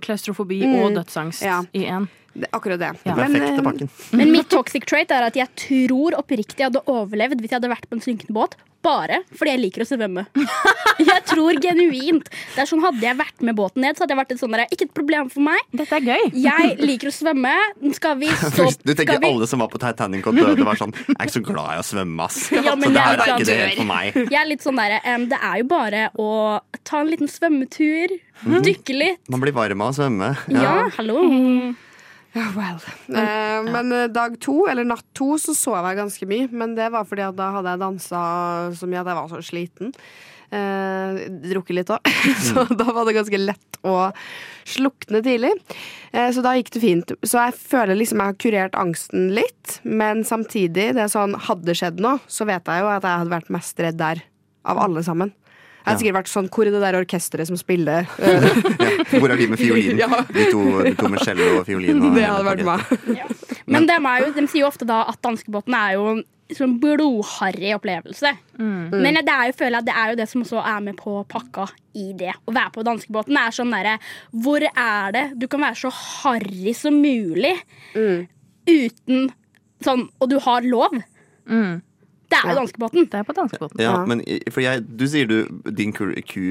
klaustrofobi Mm. og dødsangst Ja. i én. Det akkurat det. Ja. Men, Perfekte eh, pakken. Men mitt toxic trait er at jeg tror oppriktig jeg hadde overlevd hvis jeg hadde vært på en synkende båt. Bare fordi jeg liker å svømme. Jeg tror genuint. Det er sånn Hadde jeg vært med båten ned, så hadde jeg vært et sånn der, Ikke et problem for meg. Dette er gøy. Jeg liker å svømme. Skal vi stå Du tenker skal vi, alle som var på Titanic og døde, var sånn Jeg er ikke så glad i å svømme, ass. Ja, så det her er ikke det helt for meg. Jeg er litt sånn der, um, Det er jo bare å ta en liten svømmetur. Dykke litt. Man blir varm av å svømme. Ja, hallo. Ja, well. Eh, men eh, dag to, eller natt to, så sov jeg ganske mye. Men det var fordi at da hadde jeg dansa så mye at jeg var så sliten. Eh, drukket litt òg, så da var det ganske lett å slukne tidlig. Eh, så da gikk det fint. Så jeg føler liksom jeg har kurert angsten litt, men samtidig, det er sånn, hadde skjedd noe, så vet jeg jo at jeg hadde vært mest redd der av alle sammen. Jeg hadde sikkert vært sånn Hvor er det der orkesteret som spiller? Hvor er de med fiolin? Ja. De, to, de to med cello og fiolin. Og det hadde vært meg. Men de, jo, de sier jo ofte da at danskebåten er jo en sånn blodharry opplevelse. Men det er jo, føler jeg det er jo det som også er med på pakka i det. Å være på danskebåten er sånn derre Hvor er det du kan være så harry som mulig uten sånn Og du har lov. Det er jo danskebåten. Det er på danskebåten. Ja, men for jeg, du sier du din, kur, ku,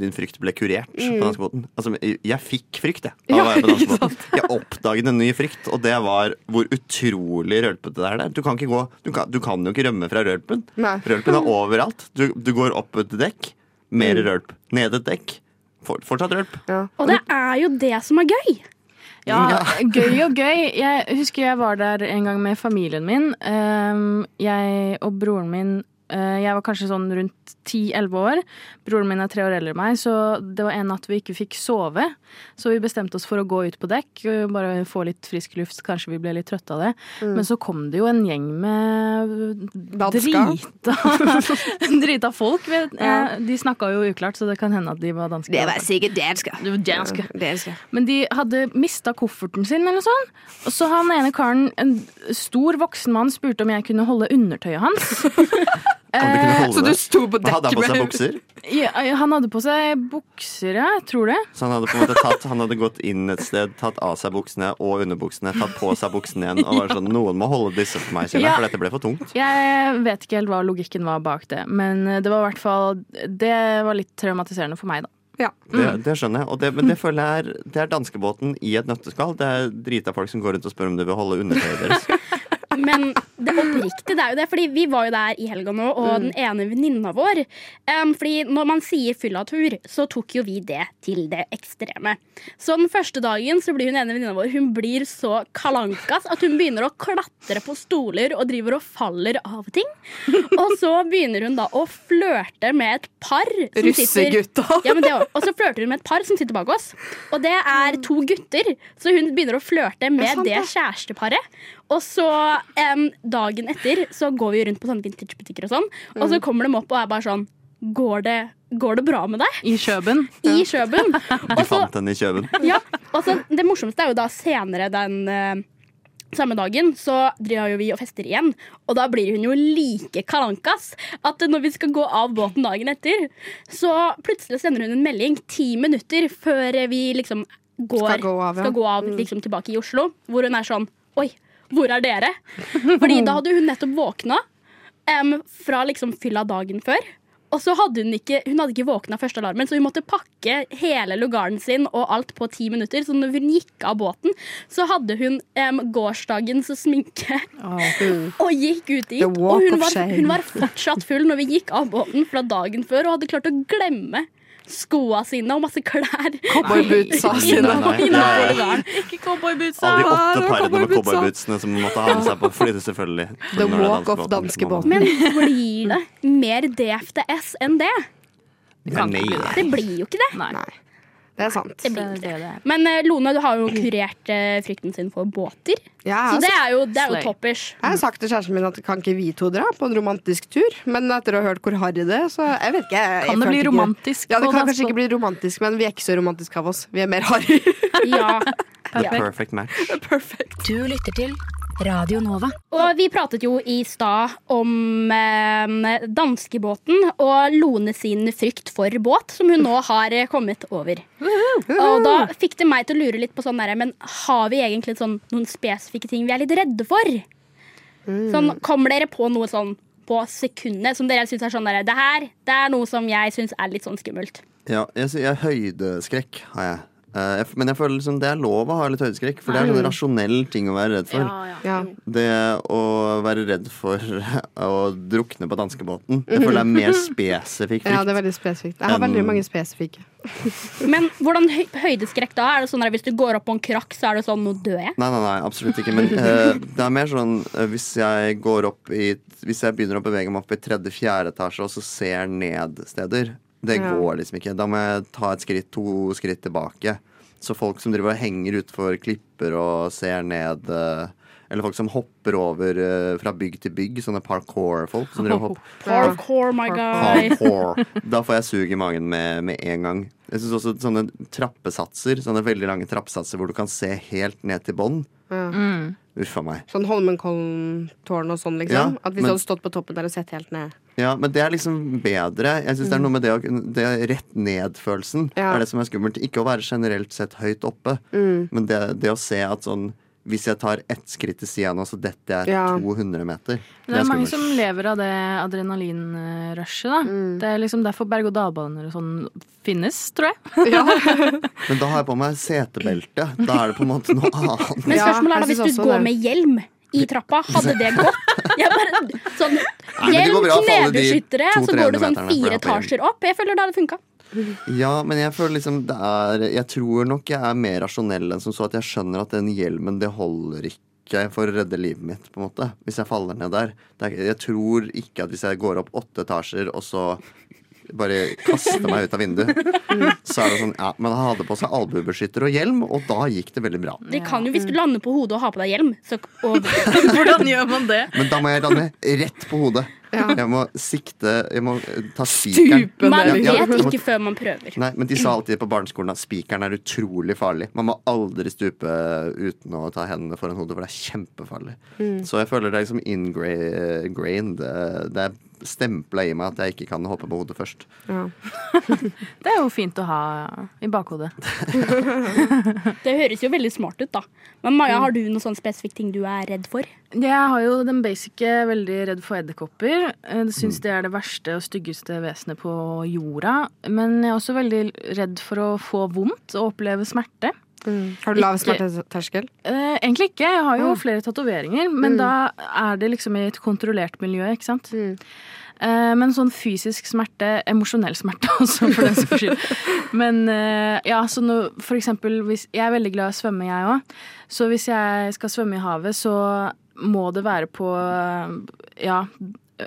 din frykt ble kurert Mm. på danskebåten. Altså, jeg fikk frykt, jeg. Av å være på danskebåten. Jeg oppdaget en ny frykt, og det var hvor utrolig rølpete det er der. Du kan, ikke gå, du kan, du kan jo ikke rømme fra rølpen. Nei. Rølpen er overalt. Du, du går opp et dekk, mer Mm. rølp. Ned et dekk, for, fortsatt rølp. Og det er jo det som er gøy. Ja, gøy og gøy. Jeg husker jeg var der en gang med familien min. Ehm, Jeg og broren min eh, Jeg var kanskje sånn rundt 10-11 år. Broren min er tre år eldre enn meg, så det var en natt vi ikke fikk sove. Så vi bestemte oss for å gå ut på dekk, eh, bare få litt frisk luft. Kanskje vi ble litt trøtte av det. Mm. Men så kom det jo en gjeng med Danska. drita, drita folk. Ja. De snakka jo uklart, så det kan hende at de var danske. sikkert danske. Det var danske. danske. Men de hadde mista kofferten sin, eller noe sånt. Og så han ene karen, en stor voksen mann, spurte om jeg kunne holde undertøyet hans. Holde Så du sto på dekk Hadde han på seg bukser? Ja, han hadde på seg bukser, ja. Jeg tror det. Så han hadde på en måte tatt Han hadde gått inn et sted, tatt av seg buksene og underbuksene, tatt på seg buksene igjen og var sånn Noen må holde disse for meg, kjenner jeg, Ja. for dette ble for tungt. Jeg vet ikke helt hva logikken var bak det, men det var i hvert fall Det var litt traumatiserende for meg, da. Ja. Det, det skjønner jeg. Og det, men det føler jeg er, det er danskebåten i et nøtteskall. Det er drita folk som går rundt og spør om de vil holde undertøyet deres. Men det oppriktige, det er jo det. Fordi vi var jo der i helga nå, og den ene venninna vår um, Fordi når man sier fyllatur, så tok jo vi det til det ekstreme. Så den første dagen så blir hun ene venninna vår Hun blir så kalankas at hun begynner å klatre på stoler og driver og faller av ting. Og så begynner hun da å flørte med et par som Russegutta. ja, men det også. Og så flørter hun med et par som sitter bak oss. Og det er to gutter. Så hun begynner å flørte Det med sant, det det. kjæresteparet. Og så em, dagen etter så går vi rundt på sånne vintagebutikker og sånn, og så kommer de opp og er bare sånn Går det, går det bra med deg? I Kjøben. I Kjøben. Du Og så, fant henne i kjøben. ja, også, det morsomste er jo da senere den uh, samme dagen så driver vi og fester igjen, og da blir hun jo like kalankas at når vi skal gå av båten dagen etter, så plutselig sender hun en melding ti minutter før vi liksom går, Skal gå av, ja. skal gå av liksom tilbake i Oslo, hvor hun er sånn Oi, hvor er dere? Fordi da hadde hun nettopp våkna um, fra liksom fylla dagen før. Og så hadde hun ikke Hun hadde ikke våkna første alarmen, så hun måtte pakke hele lugaren sin og alt på ti minutter. Så når hun gikk av båten, så hadde hun um, gårsdagens sminke og gikk ut dit. Og hun var, hun var fortsatt full når vi gikk av båten fra dagen før, og hadde klart å glemme skoa sine og masse klær. Cowboybootsa sine. Nei, Ikke cowboybootsa. Alle de åtte det parene med cowboybootsene som måtte ha med seg på flyet, selvfølgelig. The det walk of danskebåten. Men blir det mer DFDS enn det? Nei. Det blir jo ikke det. Nei. Det er sant. Det blir Det. Men eh, Lone, du har jo kurert eh, frykten sin for båter. Ja, Så det er jo, det er jo toppers. jeg har sagt til kjæresten min at kan ikke vi to dra på en romantisk tur? Men etter å ha hørt hvor harry det er, så jeg vet ikke. Jeg, jeg Kan det bli ikke- romantisk? Ja, det kan kanskje ikke bli romantisk, men vi er ikke så romantiske av oss. Vi er mer harry. Ja. The perfect match. Perfect. Du lytter til Radio Nova. Og vi pratet jo i stad om eh, danskebåten og Lone sin frykt for båt, som hun nå har kommet over. Og da fikk det meg til å lure litt på sånn derre, men har vi egentlig sånn, noen spesifikke ting vi er litt redde for? Sånn, kommer dere på noe sånn på sekundet som dere syns er sånn derre Det her det er noe som jeg syns er litt sånn skummelt. Ja, jeg, jeg høydeskrekk har jeg. Eh, jeg. Men jeg føler liksom det er lov å ha litt høydeskrekk, for det er en rasjonell ting å være redd for. Ja. Det å være redd for å drukne på danskebåten, det føler det er mer spesifikk ja, det er veldig spesifikt. Jeg har veldig mange spesifikke. Men hvordan høy høydeskrekk da? Er det sånn at Hvis du går opp på en krakk, så er det sånn nå dør jeg? Nei, nei, nei, absolutt ikke. Men uh, det er mer sånn uh, hvis jeg går opp i Hvis jeg begynner å bevege meg opp i tredje-fjerde etasje og så ser ned steder, det Ja. går liksom ikke. Da må jeg ta et skritt, to skritt tilbake. Så folk som driver og henger utfor klipper og ser ned eh, Eller folk som hopper over eh, fra bygg til bygg. Sånne parkour-folk. Som driver og hopper. Parkour, my guy. Parkour. Da får jeg sug i magen med, med en gang. Jeg synes også sånne trappesatser, sånne veldig lange trappesatser hvor du kan se helt ned til bånn. Ja. Mm. Uffa meg. Sånn Holmenkollen-tårn og sånn, liksom? Ja, At hvis men- du hadde stått på toppen der og sett helt ned Ja, men det er liksom bedre. Jeg synes det er noe med det, å, det rett ned-følelsen. Ja. er det som er skummelt. Ikke å være generelt sett høyt oppe, Mm. men det, det å se at sånn Hvis jeg tar ett skritt til sida nå, så dette er Ja. 200 meter. Det er mange som lever av det adrenalinrushet, da. Mm. Det er liksom derfor berg-og-dal-baner og sånn finnes, tror jeg. Men da har jeg på meg setebelte. Da er det på en måte noe annet. Men spørsmålet er da hvis du går med hjelm i trappa, hadde det gått? Jeg bare, sånn, hjelm, knebeskyttere, så går du sånn fire etasjer opp. Jeg føler det hadde funka. Ja, men jeg føler liksom det er Jeg tror nok jeg er mer rasjonell enn som så at jeg skjønner at den hjelmen, det holder ikke for å redde livet mitt, på en måte. Hvis jeg faller ned der. Er, jeg tror ikke at hvis jeg går opp åtte etasjer, og så bare kaste meg ut av vinduet, så er det sånn Ja, men han hadde på seg albuebeskytter og hjelm, og da gikk det veldig bra. Det kan jo hvis du lander på hodet og har på deg hjelm. Så, og, Hvordan gjør man det? Men da må jeg lande rett på hodet. Jeg må sikte Jeg må ta spikeren. Man man Ja, ja, vet må- ikke før man prøver. Nei, men de sa alltid på barneskolen at spikeren er utrolig farlig. Man må aldri stupe uten å ta hendene foran hodet, for det er kjempefarlig. Så jeg føler det er liksom ingrained. Det det er stempla i meg at jeg ikke kan hoppe på hodet først. Ja. Det er jo fint å ha i bakhodet. Det høres jo veldig smart ut, da. Men Maja, har du noen sånn spesifikk ting du er redd for? Jeg har jo den basice veldig redd for edderkopper. Jeg mm. det er det verste og styggeste vesenet på jorda. Men jeg er også veldig redd for å få vondt og oppleve smerte. Har du lav smerteterskel? Eh, egentlig ikke. Jeg har jo mm. flere tatoveringer, men da er det liksom i et kontrollert miljø, ikke sant. Mm. Eh, men sånn fysisk smerte, emosjonell smerte også, for den saks skyld. Men eh, ja, så nå, for eksempel hvis Jeg er veldig glad i å svømme, jeg òg. Så hvis jeg skal svømme i havet, så må det være på eh, ja,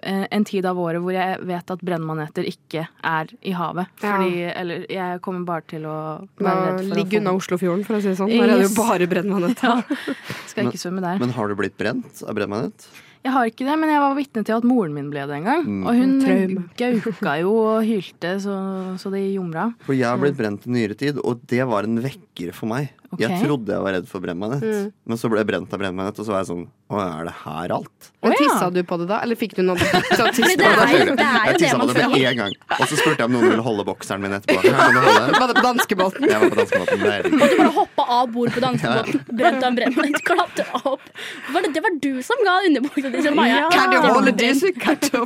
en tid av året hvor jeg vet at brennmaneter ikke er i havet. Ja. Fordi, eller jeg kommer bare til å være redd for å ligger unna Oslofjorden, for å si det sånn. Der er det jo bare brennmaneter. Ja. Skal ikke svømme der. Men har du blitt brent av brennmanet? Jeg har ikke det, men jeg var vitne til at moren min ble det en gang. Mm. Og hun Traume. gauka jo og hylte så, så det gjomra. For jeg har blitt brent i nyere tid, og det var en vekker for meg. Ok. Jeg trodde jeg var redd for brennmanet, Mm. men så ble jeg brent av brennmanet, og så var jeg sånn Å, er det her alt? Men tissa du på det da, eller fikk du noe så på det er det? er jo Jeg tissa på det med en gang. Og så spurte jeg om noen ville holde bokseren min etterpå. Var det på danskebåten? Jeg var på danskebåten. Og du bare hoppa av bord på danskebåten, brent av en brennmann, klatra opp. Var det, det var du som ga underbuksa di til Maja? Kan du holde det. disse der.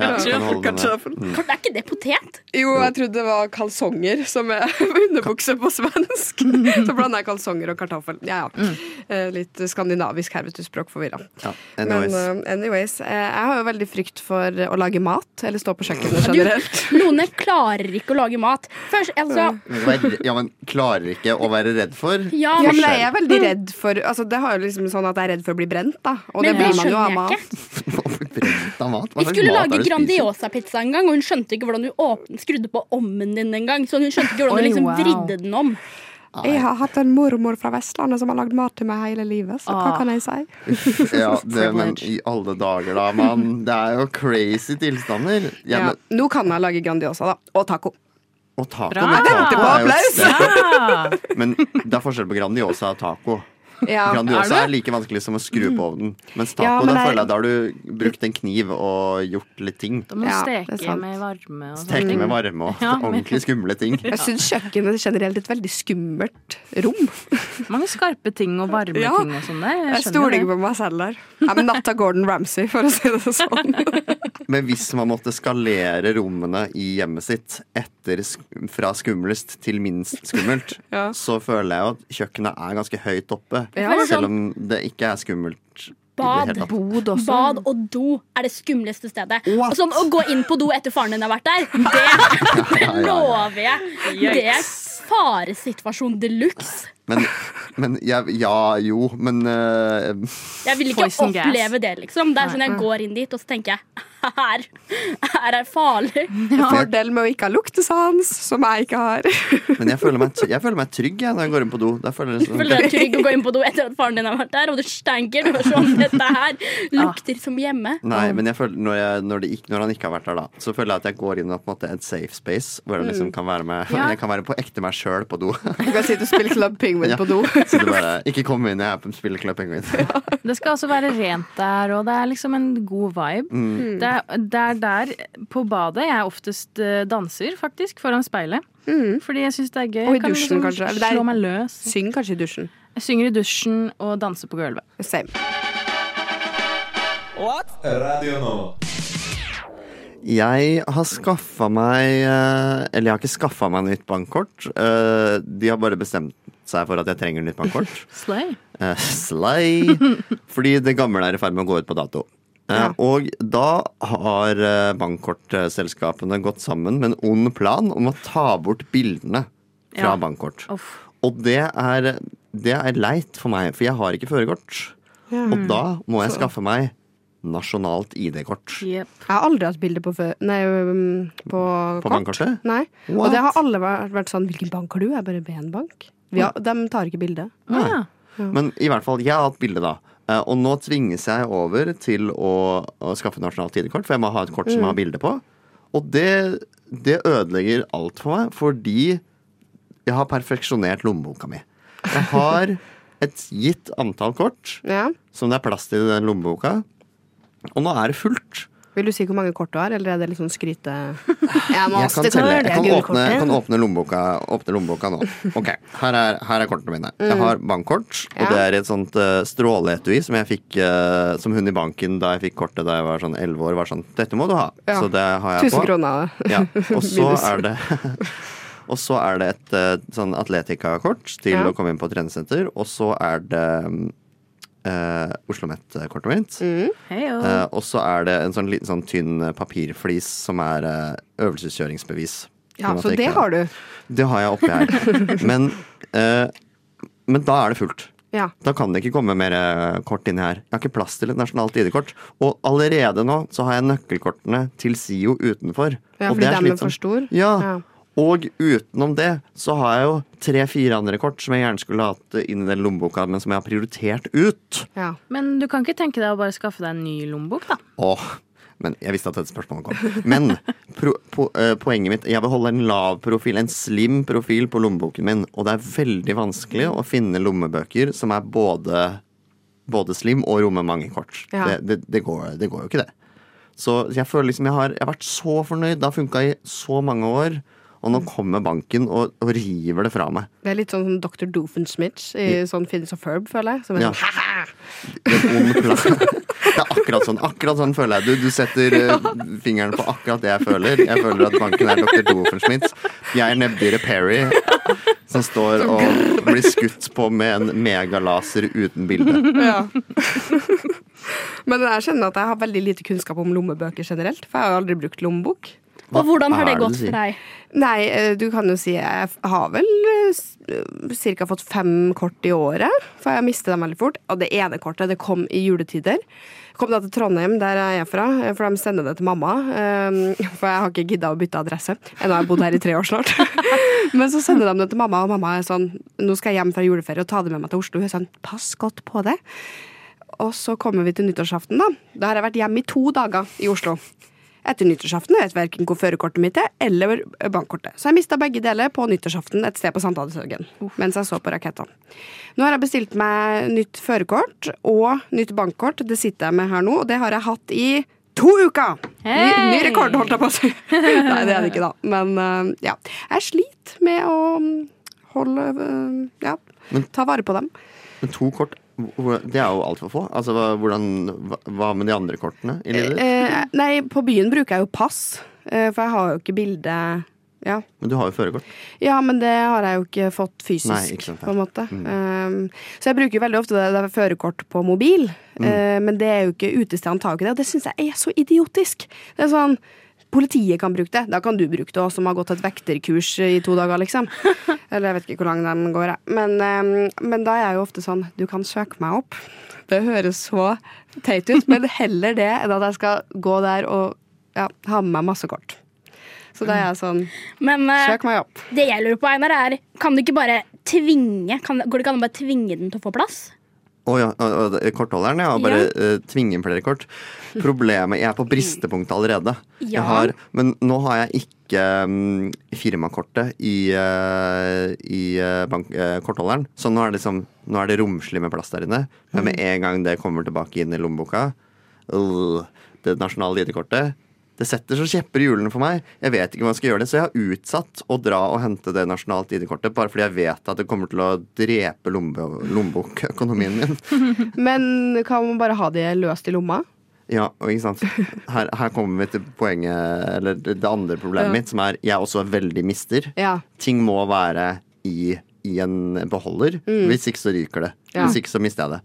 Mm. Er ikke det potet? Jo, jeg trodde det var kalsonger som er underbukse på svensk. Så blanda jeg kalsonger og kartoffel. Ja, ja. Mm. Litt skandinavisk her, vet du. Språkforvirra. Ja, Men anyways. eh, anyways, eh, jeg har jo veldig frykt for å lage mat, eller stå på kjøkkenet generelt. Lone klarer ikke å lage mat. Først, altså, Ja, men klarer ikke å være redd for? ja, Ja, men, men jeg er veldig redd for altså, Det har jo liksom sånn at jeg er redd for å bli brent, da. Og men det blir man jo av mat. jeg ikke. Brent av mat? Hva Vi skulle er lage du? Grandiosa-pizza en gang, og hun skjønte ikke hvordan du åpne, skrudde på ommen din en gang. Så hun skjønte ikke hvordan Oi, du liksom wow. vridde den om. Jeg har hatt en mormor fra Vestlandet som har lagd mat til meg hele livet, så hva Ah. kan jeg si? Ja, det, men i alle dager, da, mann. Det er jo crazy tilstander. Ja, Ja, men, nå kan jeg lage Grandiosa, da. Og taco. og taco, Bra! men taco Venter på er jo. Ja. Men det er forskjell på Grandiosa og taco. Ja, Grandiosa er er, like vanskelig som å skru på ovnen. Mens taco, Ja, men da det er- føler jeg da har du brukt en kniv og gjort litt ting. Da må du Ja, steke med varme og Steke med varme og Ja, men- ordentlig skumle ting. Jeg syns kjøkkenet er et veldig skummelt rom. Mange skarpe ting og varme Ja. ting og sånn der. Jeg Jeg stoler ikke på meg selv der. Jeg er natta Gordon Ramsay, for å si det sånn. Men hvis man måtte skalere rommene i hjemmet sitt etter sk fra skumlest til minst skummelt, Ja. så føler jeg jo at kjøkkenet er ganske høyt oppe. Ja. Selv om det ikke er skummelt. Bad. Bod også. Bad og do er det skumleste stedet. What? Sånn, Å gå inn på do etter faren din har vært der, det, ja. lover jeg. Det er faresituasjon de luxe. Men, men ja, ja, jo, men uh, Jeg vil ikke oppleve gas. det, liksom. Det er sånn Jeg går inn dit, og så tenker jeg her, her er farlig. Fordel med å ikke ha luktesans, som jeg ikke har. Men jeg føler meg, jeg føler meg trygg jeg, når jeg går inn på do. Jeg føler jeg liksom, Føler deg trygg å gå inn på do etter at faren din har vært der, og du stanker. Du er sånn, dette her lukter som hjemme. Nei, men jeg føler, når, jeg, når, det ikke, når han ikke har vært der, da, så føler jeg at jeg går inn i en et safe space. Hvor jeg liksom Mm. kan være med Ja. Jeg kan være på ekte meg sjøl på do. Du kan sitte og spille Club Penguin på do. Så det bare, ikke kom inn, jeg er på spiller en gang. Det skal også være rent der, og det er liksom en god vibe. Mm. Det, er, det er der på badet jeg oftest eh, danser, faktisk, foran speilet. Fordi jeg syns det er gøy. Og i kan dusjen, liksom kanskje. Eller det er- Slå meg løs. Syng kanskje i dusjen. Jeg synger i dusjen og danser på gulvet. Same. Radio Nova. Jeg har skaffa meg eh, Eller jeg har ikke skaffa meg nytt bankkort. Eh, De har bare bestemt seg for at jeg trenger nytt bankkort. Slay. Eh, Slay. Fordi det gamle er i ferd med å gå ut på dato. Ja. Og da har bankkortselskapene gått sammen med en ond plan om å ta bort bildene fra Ja. bankkort. Og det er, det er leit for meg, for jeg har ikke førerkort. Ja. Og da må jeg skaffe meg nasjonalt ID-kort. Jeg har aldri hatt bilde på, nei, um, på, På kort. bankkortet? Nei. Og det har alle vært, vært sånn Hvilken bank har du? Jeg bare BN-bank. Vi har- De tar ikke bilde. Ja. Men i hvert fall, jeg har hatt bilde da. Eh, Og nå tvinges jeg over til å, å skaffe nasjonalt ID-kort, for jeg må ha et kort som jeg har bilde på. Og det, det ødelegger alt for meg, fordi jeg har perfeksjonert lommeboka mi. Jeg har et gitt antall kort som det er plass til i den lommeboka, og nå er det fullt. Vil du si hvor mange kort du har, eller er det litt sånn skryte... Jeg må Jeg kan, telle, jeg kan, åpne, kan åpne, lommeboka, åpne lommeboka nå. Ok, Her er, her er kortene mine. Jeg Mm. har bankkort, og det er et sånt uh, stråleetui som jeg fikk uh, som hun i banken da jeg fikk kortet da jeg var sånn 11 år. Var sånn Dette må du ha. Ja. Så det har jeg 1000 på. kroner. Ja. Og så er det Og så er det et uh, sånn Atletica-kort til Ja. å komme inn på treningssenter. Og så er det um, uh, Oslo Met-kortet mitt. Mm. Eh, og så er det en sånn liten sånn tynn eh, papirflis som er eh, øvelseskjøringsbevis. Ja, så det ikke- har du. Det har jeg oppi her. men, eh, men da er det fullt. Ja. Da kan det ikke komme mer eh, kort inn her. Jeg har ikke plass til et nasjonalt ID-kort. Og allerede nå så har jeg nøkkelkortene til SIO utenfor. Ja, og fordi det dem er for stor. Ja. Ja. Og utenom det så har jeg jo tre-fire andre kort som jeg gjerne skulle hatt inn i den lommeboka, men som jeg har prioritert ut. Ja. Men du kan ikke tenke deg å bare skaffe deg en ny lommebok, da? Åh, men jeg visste at dette spørsmålet kom. Men pro, po, uh, poenget mitt Jeg vil holde en lav profil, en slim profil på lommeboken min. Og det er veldig vanskelig å finne lommebøker som er både, både slim og rommer mange kort. Ja. Det, det, det, går, det går jo ikke, det. Så jeg føler liksom jeg har, jeg har vært så fornøyd. Det har funka i så mange år. Og nå kommer banken og, og river det fra meg. Det er litt sånn Dr. Doofenshmirtz i sånn Finnes of Ferb, føler jeg. Som er Ja. sånn, «Haha!» Det er akkurat sånn akkurat sånn føler jeg. Du, du setter ja. fingeren på akkurat det jeg føler. Jeg føler at banken er Dr. Doofenschmitz. Jeg er nebbdyret Perry, som står og blir skutt på med en megalaser uten bilde. Ja. Men jeg kjenner at jeg har veldig lite kunnskap om lommebøker generelt, for jeg har aldri brukt lommebok. Og hvordan har det gått for deg? Nei, eh, du kan jo si jeg har vel ca. fått fem kort i året, for jeg mistet dem veldig fort. Og det ene kortet det kom i juletider. Jeg kom da til Trondheim, der jeg er fra, eh, for de sender det til mamma. eh, For jeg har ikke gidda å bytte adresse. Ennå har jeg bodd her i tre år snart. Men så sender de det til mamma, og mamma er sånn Nå skal jeg hjem fra juleferie og ta det med meg til Oslo. Hun er sånn Pass godt på det. Og så kommer vi til nyttårsaften, da. Da har jeg vært hjemme i to dager i Oslo. Etter nyttårsaften vet verken hvor førerkortet mitt er, eller bankkortet. Så jeg mista begge deler på nyttårsaften et sted på Sankthanshaugen. Mens jeg så på rakettene. Nå har jeg bestilt meg nytt førerkort og nytt bankkort. Det sitter jeg med her nå, og det har jeg hatt i to uker! Ny, ny rekord, holdt jeg på å si. Nei, det er det ikke, da. Men øh, ja. Jeg sliter med å holde øh, Ja, ta vare på dem. Men to kort, det er jo altfor få. Altså, hvordan, hva, med de andre kortene i livet ditt? Eh, nei, på byen bruker jeg jo pass, eh, for jeg har jo ikke bilde ja. Men du har jo førerkort. ja, men det har jeg jo ikke fått fysisk, Nei, ikke sant, på en måte. Um, så jeg bruker jo veldig ofte det, det er førerkort på mobil, Mm. eh, men det er jo ikke utestedene tar jo ikke det, og det syns jeg er så idiotisk. Det er sånn politiet kan bruke det. Da kan du bruke det òg, som har gått et vekterkurs i to dager, liksom. Eller jeg vet ikke hvor lang den går, jeg. Men, eh, men da er jeg jo ofte sånn Du kan søke meg opp. Det høres så teit ut, men heller det enn at jeg skal gå der og ja, ha med meg masse kort. Så da er jeg sånn Men eh, Søk meg opp. det jeg lurer på, Einar, er Kan du ikke bare tvinge kan, Går det ikke an å bare tvinge den til å få plass? Å ja, og- og det- kortholderen, ja. Bare eh, tvinge inn flere kort. Problemet Jeg er på bristepunktet allerede. Ja. Jeg har, men nå har jeg ikke um, firmakortet i, uh, i eh, bank, uh, kortholderen. Så nå er, det liksom, nå er det romslig med plass der inne. Men med en gang det kommer tilbake inn i lommeboka, det nasjonale ID-kortet det setter så kjepper i hjulene for meg. Jeg vet ikke om jeg skal gjøre det, Så jeg har utsatt å dra og hente det nasjonalt ID-kortet, bare fordi jeg vet at det kommer til å drepe lomme- lommebokøkonomien min. Men kan man bare ha det løst i lomma? Ja, og ikke sant. Her, her kommer vi til poenget, eller det andre problemet Ja. mitt, som er jeg også er veldig mister. Ja. Ting må være i, i en beholder. Mm. Hvis ikke så ryker det. Ja. Hvis ikke så mister jeg det.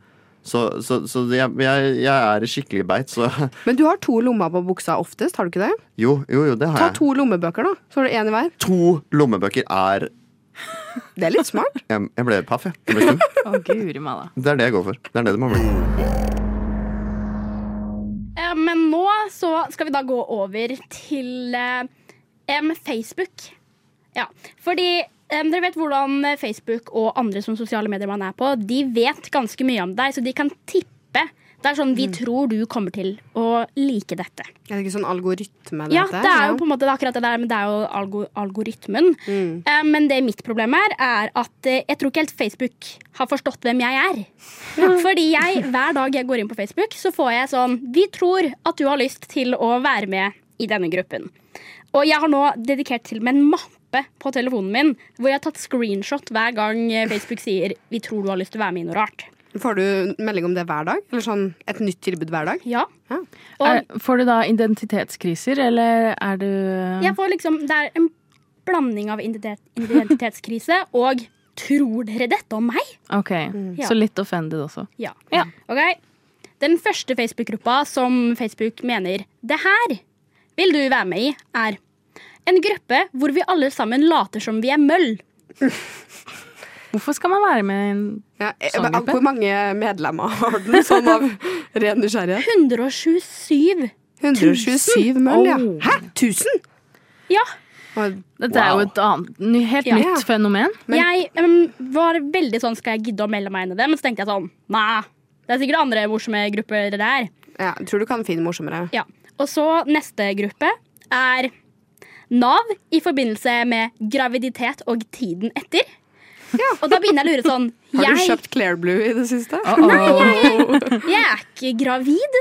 Så, så, så jeg, jeg, jeg er skikkelig beit, så Men du har to lommer på buksa oftest, har du ikke det? jo, jo, jo, det har Ta jeg. to lommebøker, da. Så har du én i hver. To lommebøker er Det er litt smart. Jeg, jeg ble paff, jeg. jeg ble oh, guri malla. Det er det jeg går for. Det er det det må bli. Eh, Men nå så skal vi da gå over til eh, Facebook. Ja, fordi em, dere vet hvordan eh, Facebook og andre som sosiale medier man er på, de vet ganske mye om deg, så de kan tippe. Det er sånn vi tror du kommer til å like dette. Er det ikke sånn algoritme? det Ja, det er jo på en måte det akkurat det der, men det er jo algo algoritmen. Eh, men det mitt problem er, er at eh, jeg tror ikke helt Facebook har forstått hvem jeg er. Fordi jeg, hver dag jeg går inn på Facebook, så får jeg sånn Vi tror at du har lyst til å være med i denne gruppen. Og jeg har nå dedikert til meg en mappe på telefonen min hvor jeg har tatt screenshot hver gang Facebook sier vi tror du har lyst til å være med i noe rart. Får du melding om det hver dag? Eller sånn et nytt tilbud hver dag? Ja. Er, får du da identitetskriser, eller er du Jeg får liksom, det er en blanding av identitet, identitetskrise og tror dere dette om meg? Ok, Ja. så litt offended også. Ja. Ok. Den første Facebook-gruppa som Facebook mener det her vil du være med i, er en gruppe hvor vi alle sammen later som vi er møll. Hvorfor skal man være med i en Ja, eh, sånn gruppe? Hvor mange medlemmer har den, sånn av ren nysgjerrighet? 127 127 møll, ja. Hæ? 1000? Ja. Dette er jo et annet, helt Ja. nytt fenomen. jeg um, var veldig sånn skal jeg gidde å melde meg inn i det, men så tenkte jeg sånn nei, det er sikkert andre morsomme grupper der. Ja, jeg tror du kan finne morsommere. Ja. Og så neste gruppe er Nav i forbindelse med graviditet og tiden etter. Og da begynner jeg å lure sånn Har du jeg, kjøpt Claire Blue i det siste? Nei, jeg, jeg er ikke gravid.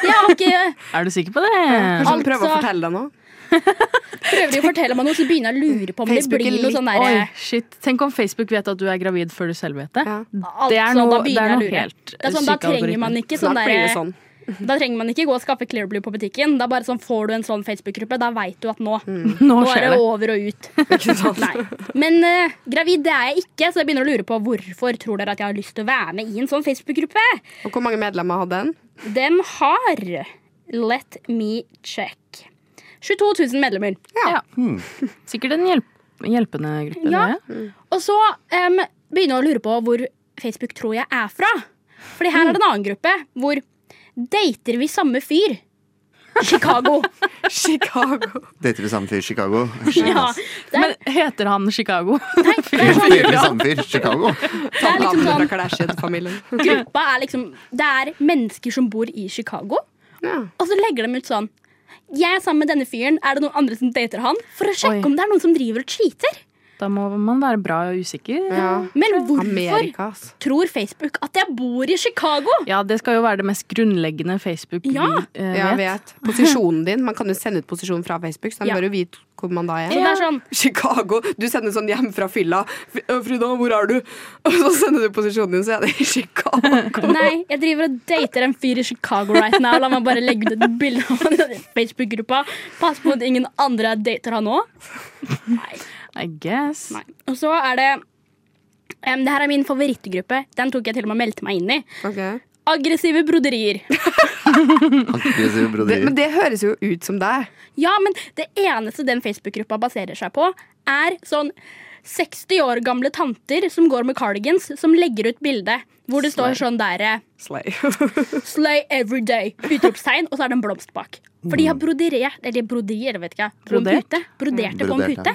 Jeg har ikke Er du sikker på det? Kanskje du prøver å Altså- fortelle deg noe? prøver de å fortelle meg noe, så begynner jeg å lure på om Facebook det blir noe sånn derre shit. Tenk om Facebook vet at du er gravid før du selv vet det. Det er Altså, noe, da det er noe helt Det er sånn, da trenger man ikke sånn derre sånn. Da trenger man ikke gå og skaffe Clear Blue på butikken. Da bare sånn Får du en sånn Facebook-gruppe, da veit du at nå, Nå nå er det over og ut. Men uh, gravid det er jeg ikke, så jeg begynner å lure på hvorfor tror dere at jeg har lyst til å være med i en sånn Facebook-gruppe. Og hvor mange medlemmer hadde den? Den har Let me check. 22 000 medlemmer. Ja. Sikkert en hjelp, hjelpende gruppe. Ja. Mm. Og så um, begynner jeg å lure på hvor Facebook tror jeg er fra. Fordi her er det en annen gruppe hvor dater vi samme fyr. Chicago. Chicago. Dater vi samme fyr Chicago? Ja, er, Men heter han Chicago? Dater vi samme fyr Chicago? det er liksom sånn Kardashian-familien. Gruppa er liksom Det er mennesker som bor i Chicago. Ja. Og så legger de ut sånn Jeg er sammen med denne fyren. Er det noen andre som dater han? For å sjekke Oi. om det er noen som driver og cheater. Da må man være bra og usikker. Ja. Men hvorfor Amerika, tror Facebook at jeg bor i Chicago? Ja, det skal jo være det mest grunnleggende Facebook Ja. vi eh, Ja, vet. vet. Posisjonen din. Man kan jo sende ut posisjon fra Facebook, så de Ja. bør jo vite hvor man da er. Så det er sånn Chicago. Du sender sånn hjem fra fylla. Frida, hvor er du? Og så sender du posisjonen din, så er det i Chicago. Nei, jeg driver og dater en fyr i Chicago right now. La meg bare legge ut et bilde av han i Facebook-gruppa. Pass på at ingen andre dater han òg. I guess. Nei. Og så er det um, Det her er min favorittgruppe. Den tok jeg til og med og meldte meg inn i. Okay. aggressive broderier. Aggressive Det, men det høres jo ut som deg. Ja, men det eneste den Facebook-gruppa baserer seg på, er sånn 60 år gamle tanter som går med cardigans, som legger ut bilde hvor det står sånn der Slay. Slay every day. Utropstegn, og så er det en blomst bak. For de har broderert, eller broderier, vet ikke jeg. På en Brodert? pute. Broderte på en pute.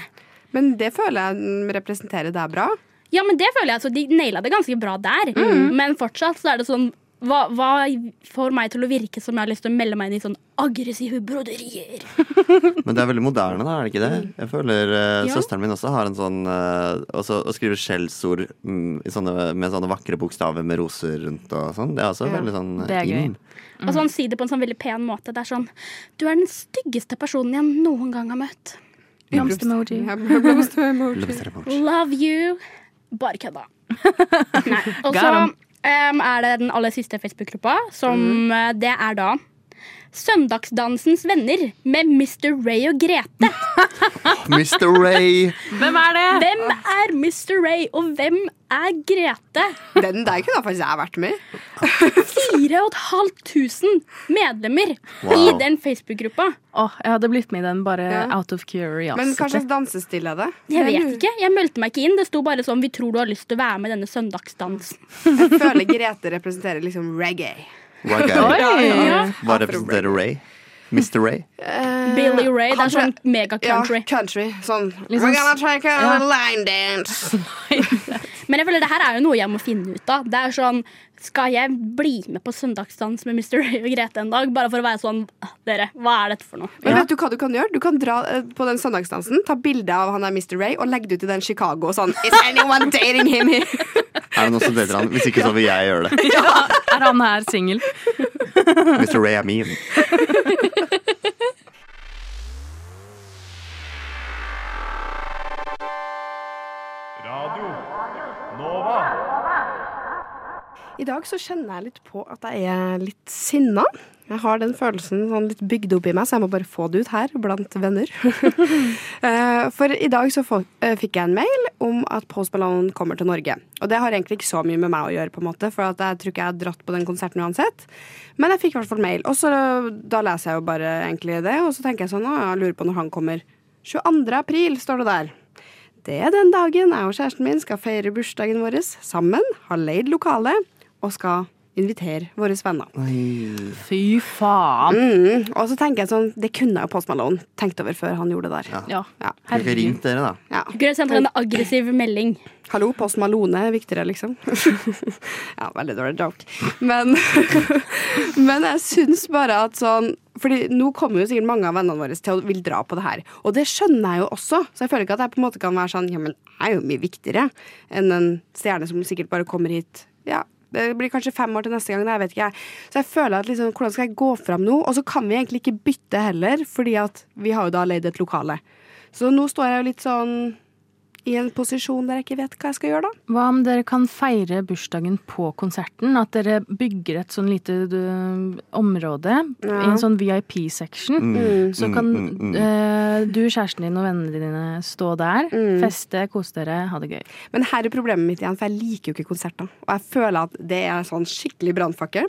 Men det føler jeg representerer deg bra. Ja, men det føler jeg, altså, De naila det ganske bra der. Men fortsatt så er det sånn hva, hva får meg til å virke som jeg har lyst til å melde meg inn i sånn aggressive broderier? Men det er veldig moderne, da, er det ikke det? Jeg føler uh, Ja. Søsteren min også har en sånn uh, også, Å skrive skjellsord mm, med sånne vakre bokstaver med roser rundt og sånn. Det er også Ja. veldig sånn Det er gøy. inn. Og så han sier det på en sånn veldig pen måte. Det er sånn Du er den styggeste personen jeg noen gang har møtt. Blomstemoji. Ja. Love you. Bare kødda. Og så em, er det den aller siste Facebook-gruppa, som mm. det er da Søndagsdansens venner med Mr. Ray og Grete. Mr. Ray! Hvem er det? Hvem er Mr. Ray, og hvem er Grete? Den der kunne faktisk jeg vært med i. 4500 medlemmer i den Facebook-gruppa. Åh, jeg hadde blitt med i den bare Ja. out of curiosity. Men hva slags dansestil er det? Jeg vet ikke, jeg meldte meg ikke inn. Det sto bare sånn 'Vi tror du har lyst til å være med i denne søndagsdansen'. Jeg føler Grete representerer liksom reggae. Ja. Hva representerer Ray? Mr. Ray? Billy Ray. Det er sånn mega-country. Ja, country. Sånn Liksom We're gonna take a ja. line dance. Men jeg føler det her er jo noe jeg må finne ut av. Det er sånn, Skal jeg bli med på søndagsdans med Mr. Ray og Grete en dag? Bare for å være sånn «Ah, Dere, hva er dette for noe? Men vet du hva du kan gjøre? Du kan dra eh, på den søndagsdansen, ta bilde av han der Mr. Ray og legge det ut i den Chicago og sånn Is anyone dating him here? Er det noen som dater han? Hvis ikke, så vil jeg gjøre det. Ja, Er han her singel? Mr. Ray er min. Radio. I dag så kjenner jeg litt på at jeg er litt sinna. Jeg har den følelsen sånn litt bygd opp i meg, så jeg må bare få det ut her blant venner. Eh, For i dag så eh, fikk jeg en mail om at Post Malone kommer til Norge. Og det har egentlig ikke så mye med meg å gjøre, på en måte, for jeg tror ikke jeg har dratt på den konserten uansett. Men jeg fikk i hvert fall mail, og så da leser jeg jo bare egentlig det, og så tenker jeg sånn, å, jeg lurer på når han kommer. 22. april står det der. Det er den dagen jeg og kjæresten min skal feire bursdagen vår sammen, har leid lokale og skal invitere våre venner. Fy faen. Mm. Og så tenker jeg sånn, det kunne jo Post Malone tenkt over før han gjorde det der. Ja. Ja. Kunne ikke ringt dere, da. Ja. Du kunne sendt en aggressiv melding. Hallo, Post Malone er viktigere, liksom. ja, veldig dårlig joke. Men, men jeg syns bare at sånn Fordi nå kommer jo sikkert mange av vennene våre til å vil dra på det her. Og det skjønner jeg jo også, så jeg føler ikke at jeg på en måte kan være sånn Ja, men jeg er jo mye viktigere enn en stjerne som sikkert bare kommer hit. Ja, det blir kanskje fem år til neste gang. det vet ikke jeg. Så jeg føler at liksom, hvordan skal jeg gå fram nå? Og så kan vi egentlig ikke bytte heller, fordi at vi har jo da leid et lokale. Så nå står jeg jo litt sånn i en posisjon der jeg ikke vet hva jeg skal gjøre, da. Hva om dere kan feire bursdagen på konserten? At dere bygger et sånn lite du, område Ja. i en sånn VIP-section. Mm. Så kan øh, du, kjæresten din og vennene dine stå der, Mm. feste, kose dere, ha det gøy. Men her er problemet mitt igjen, for jeg liker jo ikke konserter. Og jeg føler at det er sånn skikkelig brannfakkel.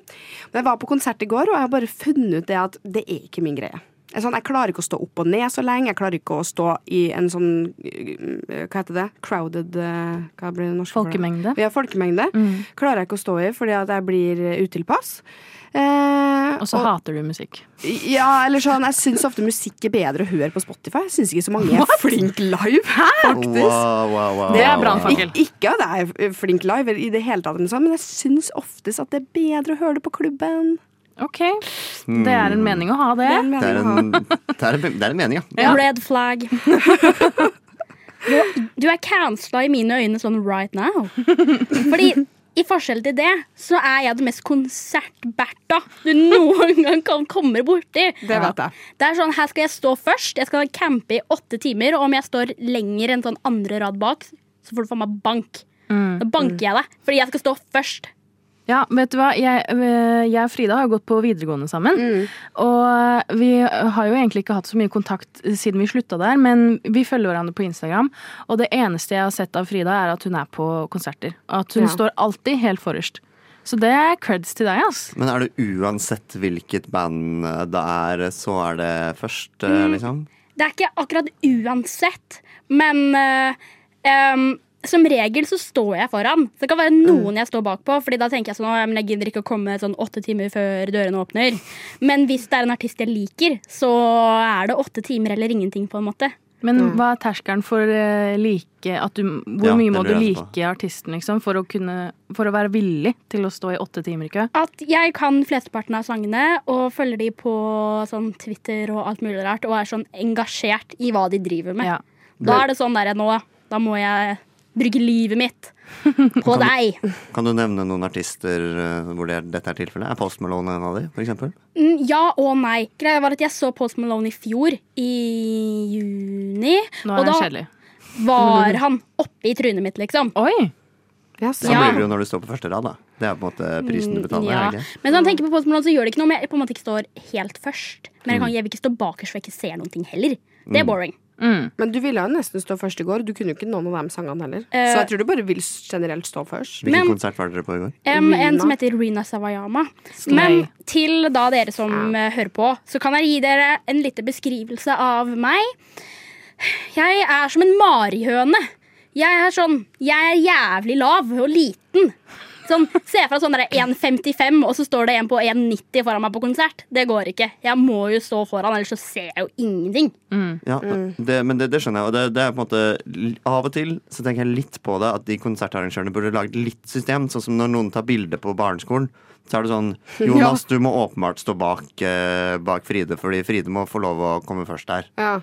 Men jeg var på konsert i går, og jeg har bare funnet ut det at det er ikke min greie. Sånn, jeg klarer ikke å stå opp og ned så lenge. Jeg klarer ikke å stå i en sånn øh, Hva heter det? Crowded øh, Hva blir det norske? Folkemengde. Ja, folkemengde. Mm. Klarer jeg ikke å stå i fordi at jeg blir øh, utilpass. Eh, Og så hater du musikk. Ja, eller sånn, Jeg syns ofte musikk er bedre å høre på Spotify. Jeg syns ikke så mange er flink live. faktisk. Wow, wow, wow, Det er wow. brannfakkel. Ik ikke at jeg er flink live, i det hele tatt, men jeg syns oftest at det er bedre å høre det på klubben. Ok, det er en mening å ha det. Det er en Det er mening å ha. en, det er en, det er en mening, ja. Ja. Red flag. Du, du er cancela i mine øyne sånn right now. Fordi i forskjell til det, så er jeg det mest konsertberta du noen gang kan komme borti. Det vet jeg. Det er sånn, Her skal jeg stå først. Jeg skal campe i åtte timer. Og om jeg står lenger enn sånn andre rad bak, så får du faen meg bank. Da banker jeg deg, fordi jeg skal stå først. Ja, vet du hva? Jeg, øh, jeg og Frida har gått på videregående sammen. Og vi har jo egentlig ikke hatt så mye kontakt siden vi slutta der, men vi følger hverandre på Instagram. Og det eneste jeg har sett av Frida, er at hun er på konserter. At hun Ja. står alltid helt forrest. Så det er creds til deg, ass. Men er det uansett hvilket band eh, det er, så er det først, eh, Mm. liksom? Det er ikke akkurat uansett, men uh, em, som regel så står jeg foran. Så det kan være noen jeg står bakpå. Fordi da tenker jeg sånn, men jeg gidder ikke å komme sånn åtte timer før dørene åpner. Men hvis det er en artist jeg liker, så er det åtte timer eller ingenting, på en måte. Men Mm. hva er terskelen for eh, like at du, Hvor Ja, mye må du like på. artisten liksom, for, å kunne, for å være villig til å stå i åtte timer i kø? At jeg kan flesteparten av sangene og følger de på sånn Twitter og alt mulig rart, og er sånn engasjert i hva de driver med. Da er det sånn der nå, da må jeg bruke livet mitt på deg. Kan du nevne noen artister eh, hvor det, dette er tilfellet? Er Post Malone en av de, for eksempel? Mm, Ja og nei. Greia var at jeg så Post Malone i fjor, i juni. Nå er og han da kjedelig. var han oppi trynet mitt, liksom. Oi! Sånn blir det jo når du står på første rad, da. Det er på en måte prisen du betaler. Ja. ikke? Men når man tenker på Post Malone, så gjør det ikke noe om jeg på en måte ikke står helt først. Men jeg, kan, Mm. jeg vil ikke stå bakerst for jeg ikke ser noen ting heller. Det er Mm. Men du ville jo nesten stå først i går. Du kunne jo ikke noen av de sangene heller. Eh, så jeg tror du bare vil generelt stå først. Hvilken konsert var dere på i går? Um, en som heter Rina Sawayama. Slay. Men til da dere som ja. hører på, så kan jeg gi dere en liten beskrivelse av meg. Jeg er som en marihøne. Jeg er sånn Jeg er jævlig lav og liten. Sånn, Se for deg sånn der 1,55, og så står det en på 1,90 foran meg på konsert. Det går ikke. Jeg må jo stå foran, ellers så ser jeg jo ingenting. Ja, det, men det, det skjønner jeg. Og det, det er på en måte Av og til så tenker jeg litt på det at de konsertarrangørene burde lagd litt system. Sånn som når noen tar bilde på barneskolen. Så er det sånn Jonas, du må åpenbart stå bak, eh, bak Fride, fordi Fride må få lov å komme først der. Ja,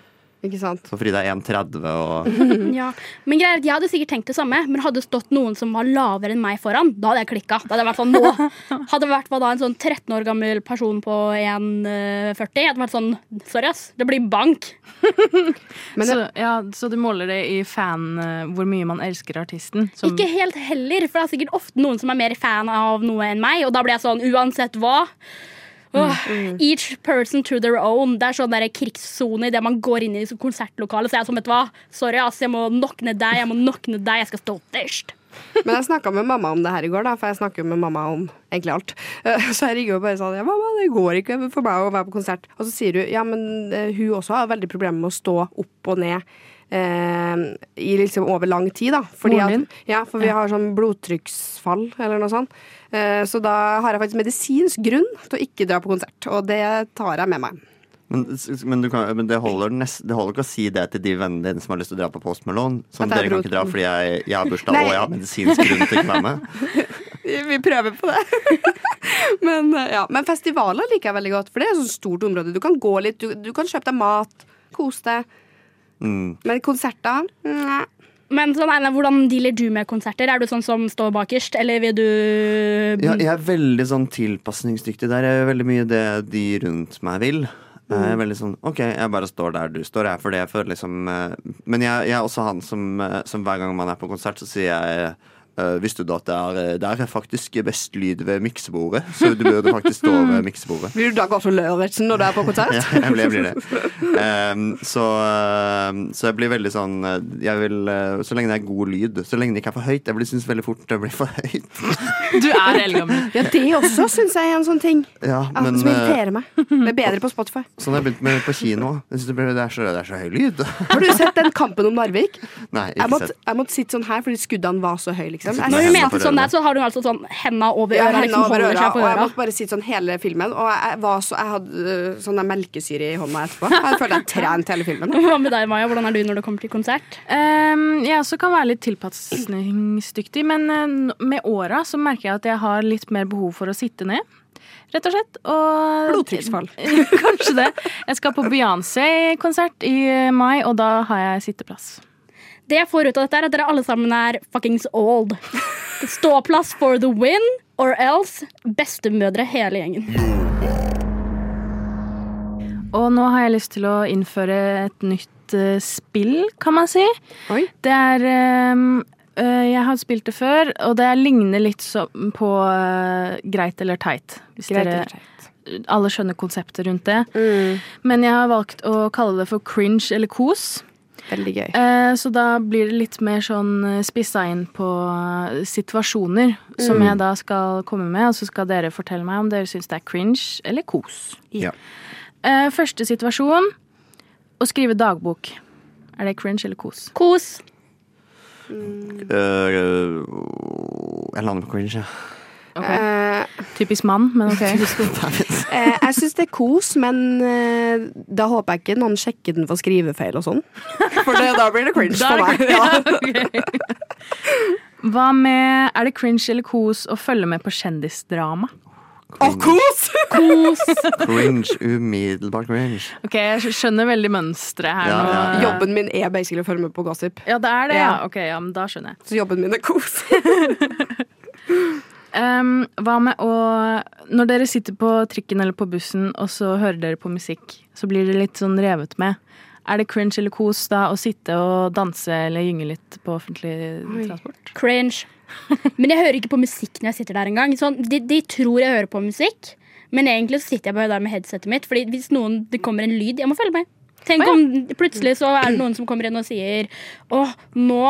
ikke sant? For Frida er 1,30 og Ja, men greier, er at Jeg hadde sikkert tenkt det samme, men hadde det stått noen som var lavere enn meg foran, da hadde jeg klikka. Da hadde jeg vært sånn, nå Hadde jeg vært da, en sånn 13 år gammel person på 1,40, hadde det vært sånn Sorry, ass. Det blir bank. så, ja, så du måler det i fan eh, hvor mye man elsker artisten? som- Ikke helt heller, for det er sikkert ofte noen som er mer fan av noe enn meg, og da blir jeg sånn uansett hva. Åh, Each person to their own. Det er sånn der krigssone idet man går inn i konsertlokalet. Så jeg er sånn, vet du hva, sorry, ass, jeg må nokne deg, jeg må nokne deg, jeg skal stå først. Men jeg snakka med mamma om det her i går, da, for jeg snakker jo med mamma om egentlig alt. Eh, Så jeg ringer jo bare sånn ja, 'Mamma, det går ikke for meg å være på konsert.' Og så sier hun ja, men eh, hun også har veldig problemer med å stå opp og ned. Eh, I liksom over lang tid, da. Fordi at, ja, for vi har sånn blodtrykksfall eller noe sånt. Eh, så da har jeg faktisk medisinsk grunn til å ikke dra på konsert. Og det tar jeg med meg. Men, men, du kan, men det, holder nest, det holder ikke å si det til de vennene dine som har lyst til å dra på Post Malone. Er dere kan ikke dra fordi jeg, jeg har bursdag og jeg har medisinsk grunn til ikke å være med. Vi prøver på det. men, eh, ja. men festivaler liker jeg veldig godt, for det er et stort område. Du kan gå litt, du, du kan kjøpe deg mat, kose deg. Mm. Men konserter nei. Men sånn, Einar, hvordan dealer du med konserter? Er du sånn som står bakerst, eller vil du Ja, jeg er veldig sånn tilpasningsdyktig der. Jeg gjør veldig mye det de rundt meg vil. Jeg er veldig sånn OK, jeg bare står der du står, jeg, for det jeg føler liksom eh, Men jeg, jeg er også han som, eh, som hver gang man er på konsert, så sier jeg Visste du at det er, er faktisk best lyd ved miksebordet? Så du burde faktisk stå ved miksebordet. Blir du da Gottfried Lauritzen når du er på konsert? Ja, jeg blir, jeg blir det. Um, så, ehm, så jeg blir veldig sånn eh, jeg vil, eh, Så lenge det er god lyd. Så lenge det ikke er for høyt. Jeg blir- synes veldig fort det blir for høyt. Du er eldgammel. Ja, det også syns jeg er en sånn ting Ja, men som eh, irriterer meg. Det er bedre på Spotify. sånn har jeg begynt med på kino. Jeg synes det, blir- det, er så, det er så høy lyd. Har du sett den kampen om Narvik? Nei, Jeg måtte, sett. jeg måtte sitte sånn her fordi skuddene var så høye. Liksom. Jeg- Når hun mente sånn der, så har hun altså sånn henda over Ja, øra. hendene Liksom over øra, og jeg måtte bare sitte sånn hele filmen. Og jeg, var så, jeg hadde øh, sånn der melkesyre i hånda etterpå. Jeg følte jeg trent hele filmen. Hva med deg, Maja? Hvordan er du når du kommer til konsert? Um, jeg også kan være litt tilpasningsdyktig, men eh, med åra så merker jeg at jeg har litt mer behov for å sitte ned. Rett og slett. Og Blodtrykksfall. Kanskje det. Jeg skal på Beyoncé-konsert i eh, mai, og da har jeg sitteplass. Det jeg får ut av dette, er at dere alle sammen er fuckings old. Ståplass for the win, or else bestemødre hele gjengen. Og nå har jeg lyst til å innføre et nytt uh, spill, kan man si. Det er um, uh, Jeg har spilt det før, og det ligner litt så, på uh, Greit eller teit. Hvis Greit dere eller alle skjønner konseptet rundt det. Men jeg har valgt å kalle det for cringe eller kos. Veldig gøy. Eh, så da blir det litt mer sånn eh, spissa inn på situasjoner situasjoner som Mm. jeg da skal komme med, og så skal dere fortelle meg om dere syns det er cringe eller kos. Ja. Eh, første situasjon å skrive dagbok. Er det cringe eller kos? Kos. Øh, jeg lander på cringe, ja. Ok. Eh, Typisk mann, men ok. eh, jeg syns det er kos, men eh, da håper jeg ikke noen sjekker den for skrivefeil og sånn. For det, da blir det cringe for meg. Ja. Hva med Er det cringe eller kos å følge med på kjendisdrama? Å, kos! Kos. Cringe. Umiddelbart cringe. Ok, Jeg skjønner veldig mønsteret her Ja, nå. ja, ja. Jobben min er basically å følge med på gossip. Ja, det er det, ja. Ja. Ok, ja, men da skjønner jeg. Så jobben min er kos. Um, hva med å Når dere sitter på trikken eller på bussen, og så hører dere på musikk, så blir det litt sånn revet med. Er det cringe eller kos da å sitte og danse eller gynge litt på offentlig transport? Cringe. Men jeg hører ikke på musikk når jeg sitter der engang. Sånn, de, de tror jeg hører på musikk, men egentlig så sitter jeg bare der med headsetet mitt. Fordi hvis noen, det kommer en lyd, jeg må følge med. Tenk om plutselig så er det noen som kommer inn og sier Å, nå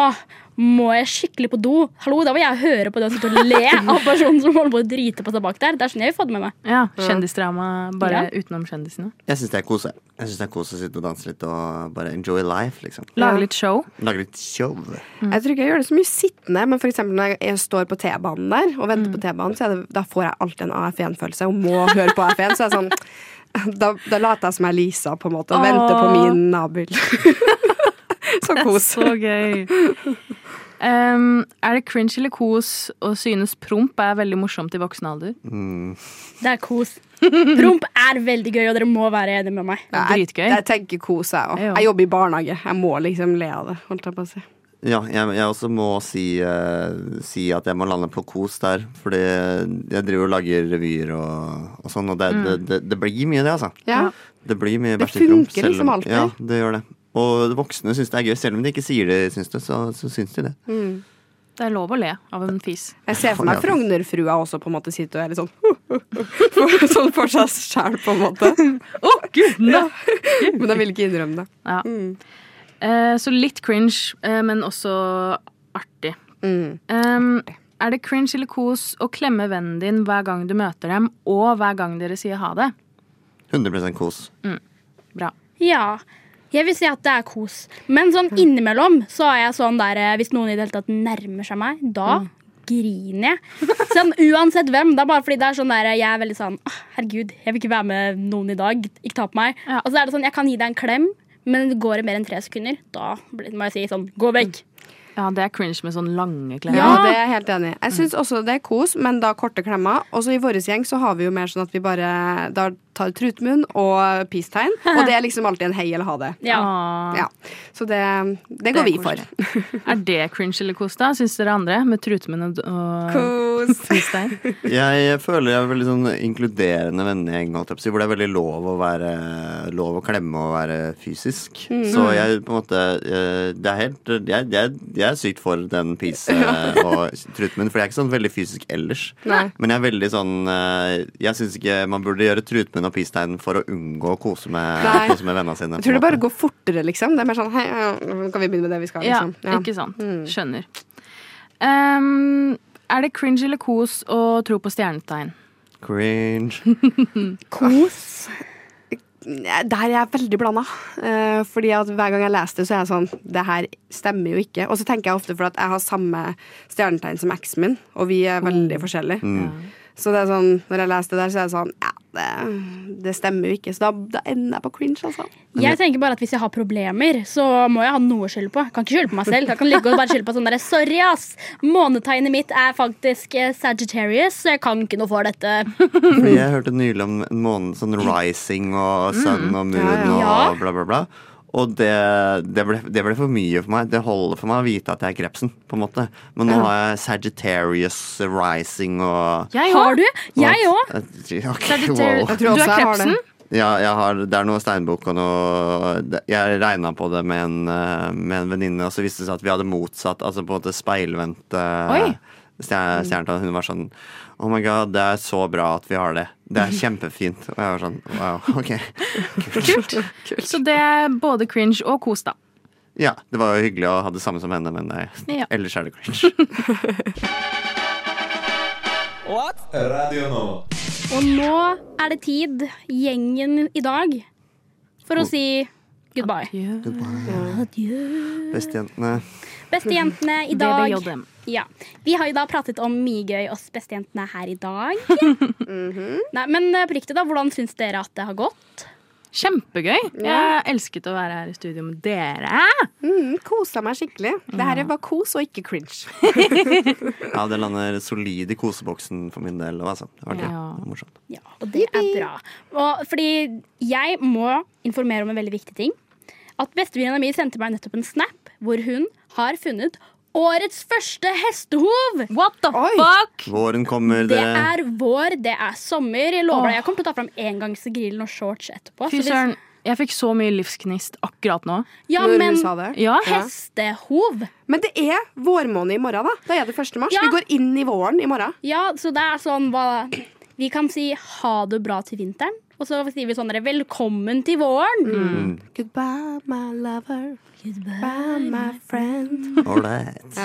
må jeg skikkelig på do. Hallo, da vil jeg høre på det og sitte og le av personen som holder på å drite på seg bak der. Det er sånn jeg vil få det med meg. Ja, Kjendisdrama bare Ja. utenom kjendisene. Jeg syns det er kos. jeg. Synes det er kos å sitte og danse litt og bare enjoy life, liksom. Lage litt show. Lage litt show. Jeg tror ikke jeg gjør det så mye sittende, men eksempel når jeg står på T-banen der og venter på T-banen, så er det, da får jeg alltid en AF1-følelse og må høre på AF1. Så er det sånn da, da later jeg som jeg er Lisa, på en måte, og Åh. venter på min nabobil. så kos. Så gøy. Um, er det cringe eller kos å synes promp er veldig morsomt i voksen alder? Mm. Det er kos. Promp er veldig gøy, og dere må være enige med meg. Ja, jeg, jeg tenker kos, jeg òg. Jeg Jeg jobber i barnehage. Jeg må liksom le av det. Holdt jeg på å si. Ja, jeg, jeg også må si, eh, si at jeg må lande på kos der. Fordi jeg driver og lager revyer og, og sånn, og det, Mm. det, det, det blir mye, det, altså. Ja. Det blir mye Det funker liksom alltid. Ja, det gjør det. Og voksne syns det er gøy. Selv om de ikke sier det, syns det, så, så syns de det. Mm. Det er lov å le av en fis. Jeg ser for meg Frognerfrua også på en måte sitte og er litt sånn for, Sånn for seg sjæl, på en måte. Å, gud, ja. Men jeg vil ikke innrømme det. Ja. Eh, så litt cringe, eh, men også artig. Mm. Um, er det cringe eller kos å klemme vennen din hver gang du møter dem, og hver gang dere sier ha det? 100% kos. Bra. Ja. Jeg vil si at det er kos. Men sånn innimellom så er jeg sånn der eh, Hvis noen i det hele tatt nærmer seg meg, da griner jeg. Sånn uansett hvem. Det er bare fordi det er sånn der jeg er veldig sånn Herregud, jeg vil ikke være med noen i dag. Ikke ta på meg. Og så er det sånn, jeg kan gi deg en klem, men går det mer enn tre sekunder, da blir- må jeg si sånn Gå vekk. Ja, det er cringe med sånn lange klemmer. Ja, det er jeg helt enig i. Jeg syns også det er kos, men da korte klemmer. Og så i vår gjeng så har vi jo mer sånn at vi bare da tar trutmunn og peace-tegn. Og det er liksom alltid en hei eller ha det. Ja. Ja. Så det, det går Det vi for. Er det cringe eller kos, da? Syns dere andre? Med trutmunn og, og Kos. freestyle? Jeg føler jeg er veldig sånn inkluderende vennegjeng, hvor det er veldig lov å være Lov å klemme og være fysisk. Mm. Så jeg på en måte eh, Det er helt Jeg, jeg, jeg er sykt for den peace eh, og trutmunn, for jeg er ikke sånn veldig fysisk ellers. Nei. Men jeg er veldig sånn eh, Jeg syns ikke man burde gjøre trutmunn og peace-tegn for å unngå å kose med, kose med vennene sine. Jeg tror det bare går fortere, liksom. Det er mer sånn hei, kan vi begynne med det vi skal, Ja, liksom. ikke sant. Skjønner. Um, er det cringe eller kos å tro på stjernetegn? Cringe. Kos. Der er jeg veldig blanda. Eh, fordi at hver gang jeg leser det, så er jeg sånn Det her stemmer jo ikke. Og så tenker jeg ofte for at jeg har samme stjernetegn som eksen min, og vi er veldig forskjellige. Mm. Så det er sånn, når jeg leser det der, så er det sånn Ja, det, det stemmer jo ikke. Så da, da ender jeg på cringe, altså. Jeg tenker bare at Hvis jeg har problemer, så må jeg ha noe å skylde på. Jeg kan ikke skylde på meg selv. Jeg kan ligge og bare skylde på sånn der, Sorry, ass! Månetegnet mitt er faktisk eh, Sagittarius, så jeg kan ikke noe for dette. Fordi jeg hørte nylig om en måned sånn rising og sun og moon Ja, ja. og bla, bla, bla. Og det, det, ble, det ble for mye for meg. Det holder for meg å vite at jeg er krepsen. på en måte Men nå Ja. har jeg Sagittarius rising og Jeg Har du? Jeg òg. Okay, wow. Du er jeg har det. krepsen? Ja, jeg har, det er noe steinbok og noe Jeg regna på det med en, eh, med en venninne, og så viste det seg at vi hadde motsatt. Altså på en måte speilvendt eh, stjernetall. Hun var sånn Oh my god, det er så bra at vi har det. Det er kjempefint. Og jeg var sånn wow, ok. Kult. Så det er både cringe og kos, da. Ja, det var jo hyggelig å ha det samme som henne, men nei, Ja. ellers er det cringe. Radio nå. Og nå er det tid, gjengen i dag, for å si goodbye. Adjø. Bestejentene. Bestejentene i dag. Ja. Vi har jo da pratet om mye gøy, oss bestejentene her i dag. Nei, men eh, på riktig, da, hvordan syns dere at det har gått? Kjempegøy. Jeg elsket å være her i studio med dere. Mm, Kosa meg skikkelig. Det her er bare kos og ikke cringe. Ja, det lander solid i koseboksen for min del. Altså. Det var gøy. Ja. Morsomt. Ja, og det er bra. Og fordi jeg må informere om en veldig viktig ting. At bestevenninna mi sendte meg nettopp en snap hvor hun har funnet årets første hestehov. What the fuck? Våren kommer, Det Det er vår, det er sommer. Jeg lover deg, jeg kommer til å ta fram engangsgrillen og shorts etterpå. Fy søren. Jeg fikk så mye livsgnist akkurat nå. Ja, Når men sa det. Ja. hestehov. Men det er vårmåned i morgen, da. Da er det 1. mars. Ja. Vi går inn i våren i morgen. Ja, så det er sånn hva Vi kan si ha det bra til vinteren. Og så sier vi sånn dere, velkommen til våren. Mm. Goodbye, my lover. Goodbye, my friend. Ålreit.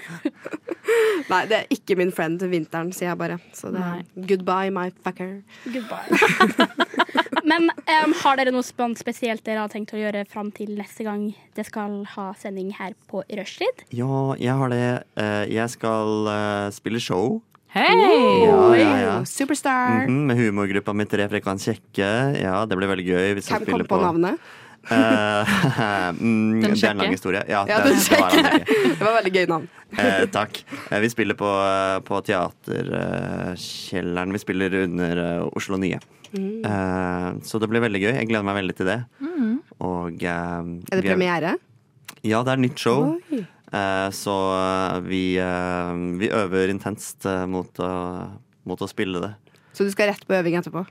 Nei, det er ikke min friend til vinteren, sier jeg bare. Så det er goodbye, my fucker. Goodbye. Men um, har dere noe spesielt dere har tenkt å gjøre fram til neste gang det skal ha sending her på Rushtid? Ja, jeg har det. Eh, Jeg skal eh, spille show. Hei! Ja, ja, ja. Superstar. Mhm, med humorgruppa mi Tre frekvent kjekke. Ja, det blir veldig gøy. Hvis Hvem kom på, på navnet? Eh, mm, det er en lang historie. Ja, Ja, det, den det var kjekke. Det var veldig gøy navn. Eh, takk. Eh, vi spiller på, på Teaterkjelleren. Vi spiller under eh, Oslo Nye. Mm. Eh, så det blir veldig gøy. Jeg gleder meg veldig til det. Og eh, Er det premiere? Ja, det er nytt show. Oi. Eh, så eh, vi, eh, vi øver intenst mot, å, mot å spille det. Så du skal rett på øving etterpå?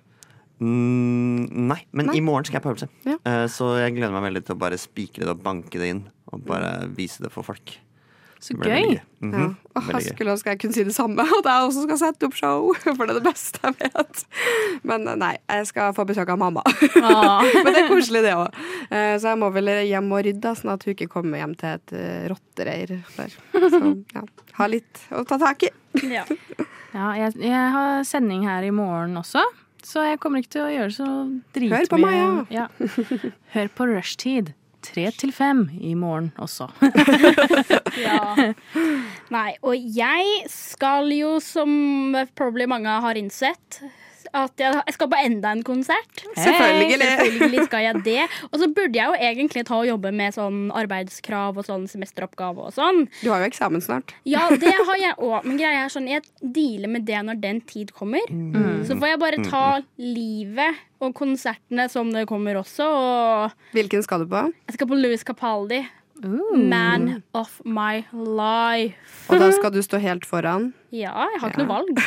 Mm, nei, men Nei. i morgen skal jeg på øvelse. Ja. Så jeg gleder meg veldig til å bare spikre det og banke det inn. Og bare vise det for folk. Så gøy. Mhm, Ja. Åh, jeg skulle ønske jeg kunne si det samme, at jeg også skal sette opp show. For det er det beste jeg vet. Men eh, nei, jeg skal få besøk av mamma. Ah. Men det er koselig, det òg. Så jeg må vel hjem og rydde, sånn at hun ikke kommer hjem til et eh, rottereir der. Så ja, ha litt å ta tak i. Ja. Ja, jeg, jeg har sending her i morgen også, så jeg kommer ikke til å gjøre så dritmye. Hør på meg, ja. Hør på rushtid. Tre til fem i morgen også. Ja. Nei, og jeg skal jo, som probably mange har innsett at jeg, jeg skal på enda en konsert. Selvfølgelig. Selvfølgelig skal jeg det. Og så burde jeg jo egentlig ta og jobbe med sånn arbeidskrav og sånn semesteroppgave og sånn. Du har jo eksamen snart. Ja, det har jeg òg, men greia er sånn jeg dealer med det når den tid kommer. Så får jeg bare ta livet og konsertene som det kommer også. Og Hvilken skal du på? jeg skal på Louis Capaldi. Man of my life. Og da skal du stå helt foran. Ja, jeg har ikke noe valg.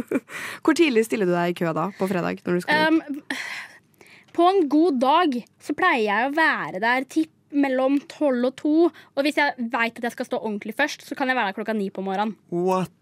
Hvor tidlig stiller du deg i kø da, på fredag? Når du skal ut? Um, på en god dag så pleier jeg å være der tipp mellom tolv og to. Og hvis jeg veit at jeg skal stå ordentlig først, så kan jeg være der klokka ni på morgenen. What?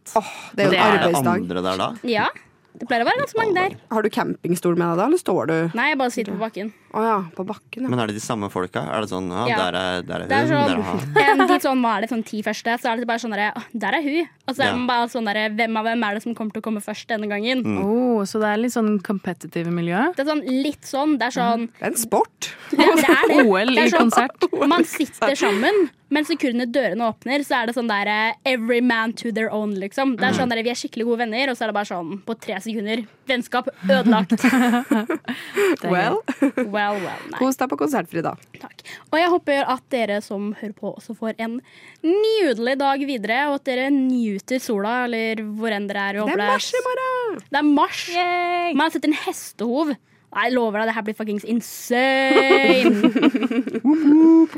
det er jo en er det arbeidsdag. andre der da? Ja, det pleier å være ganske mange der. Har du campingstol med deg da, eller står du Nei, jeg bare sitter på bakken. Å ja, på bakken, ja. Men er det de samme folka? Er det sånn ja, Ja. der er, der er Det er hun, der er sånn, han? en, de sånn, hva er det, sånn ti første, så er det bare sånn derre Der er hun. Og så er Ja. man bare sånn derre Hvem av hvem er det som kommer til å komme først denne gangen? Mm. Oh, så det er litt sånn competitive miljø? Det er sånn litt sånn. Det er sånn Det er en sport. Det er det. OL Det i sånn- konsert. Man sitter sammen, men sekundene dørene åpner, så er det sånn der Every man to their own, liksom. Det er sånn der, Vi er skikkelig gode venner, og så er det bare sånn på tre sekunder. Vennskap ødelagt. Well, Well, well, nei. kos deg på konsertfri da. Takk. Og jeg håper at dere som hører på, også får en nydelig dag videre, og at dere nyter sola, eller hvor enn dere er. Det er mars i morgen! Det er mars. Man har sett en hestehov. Nei, Jeg lover deg, det her blir fuckings insane.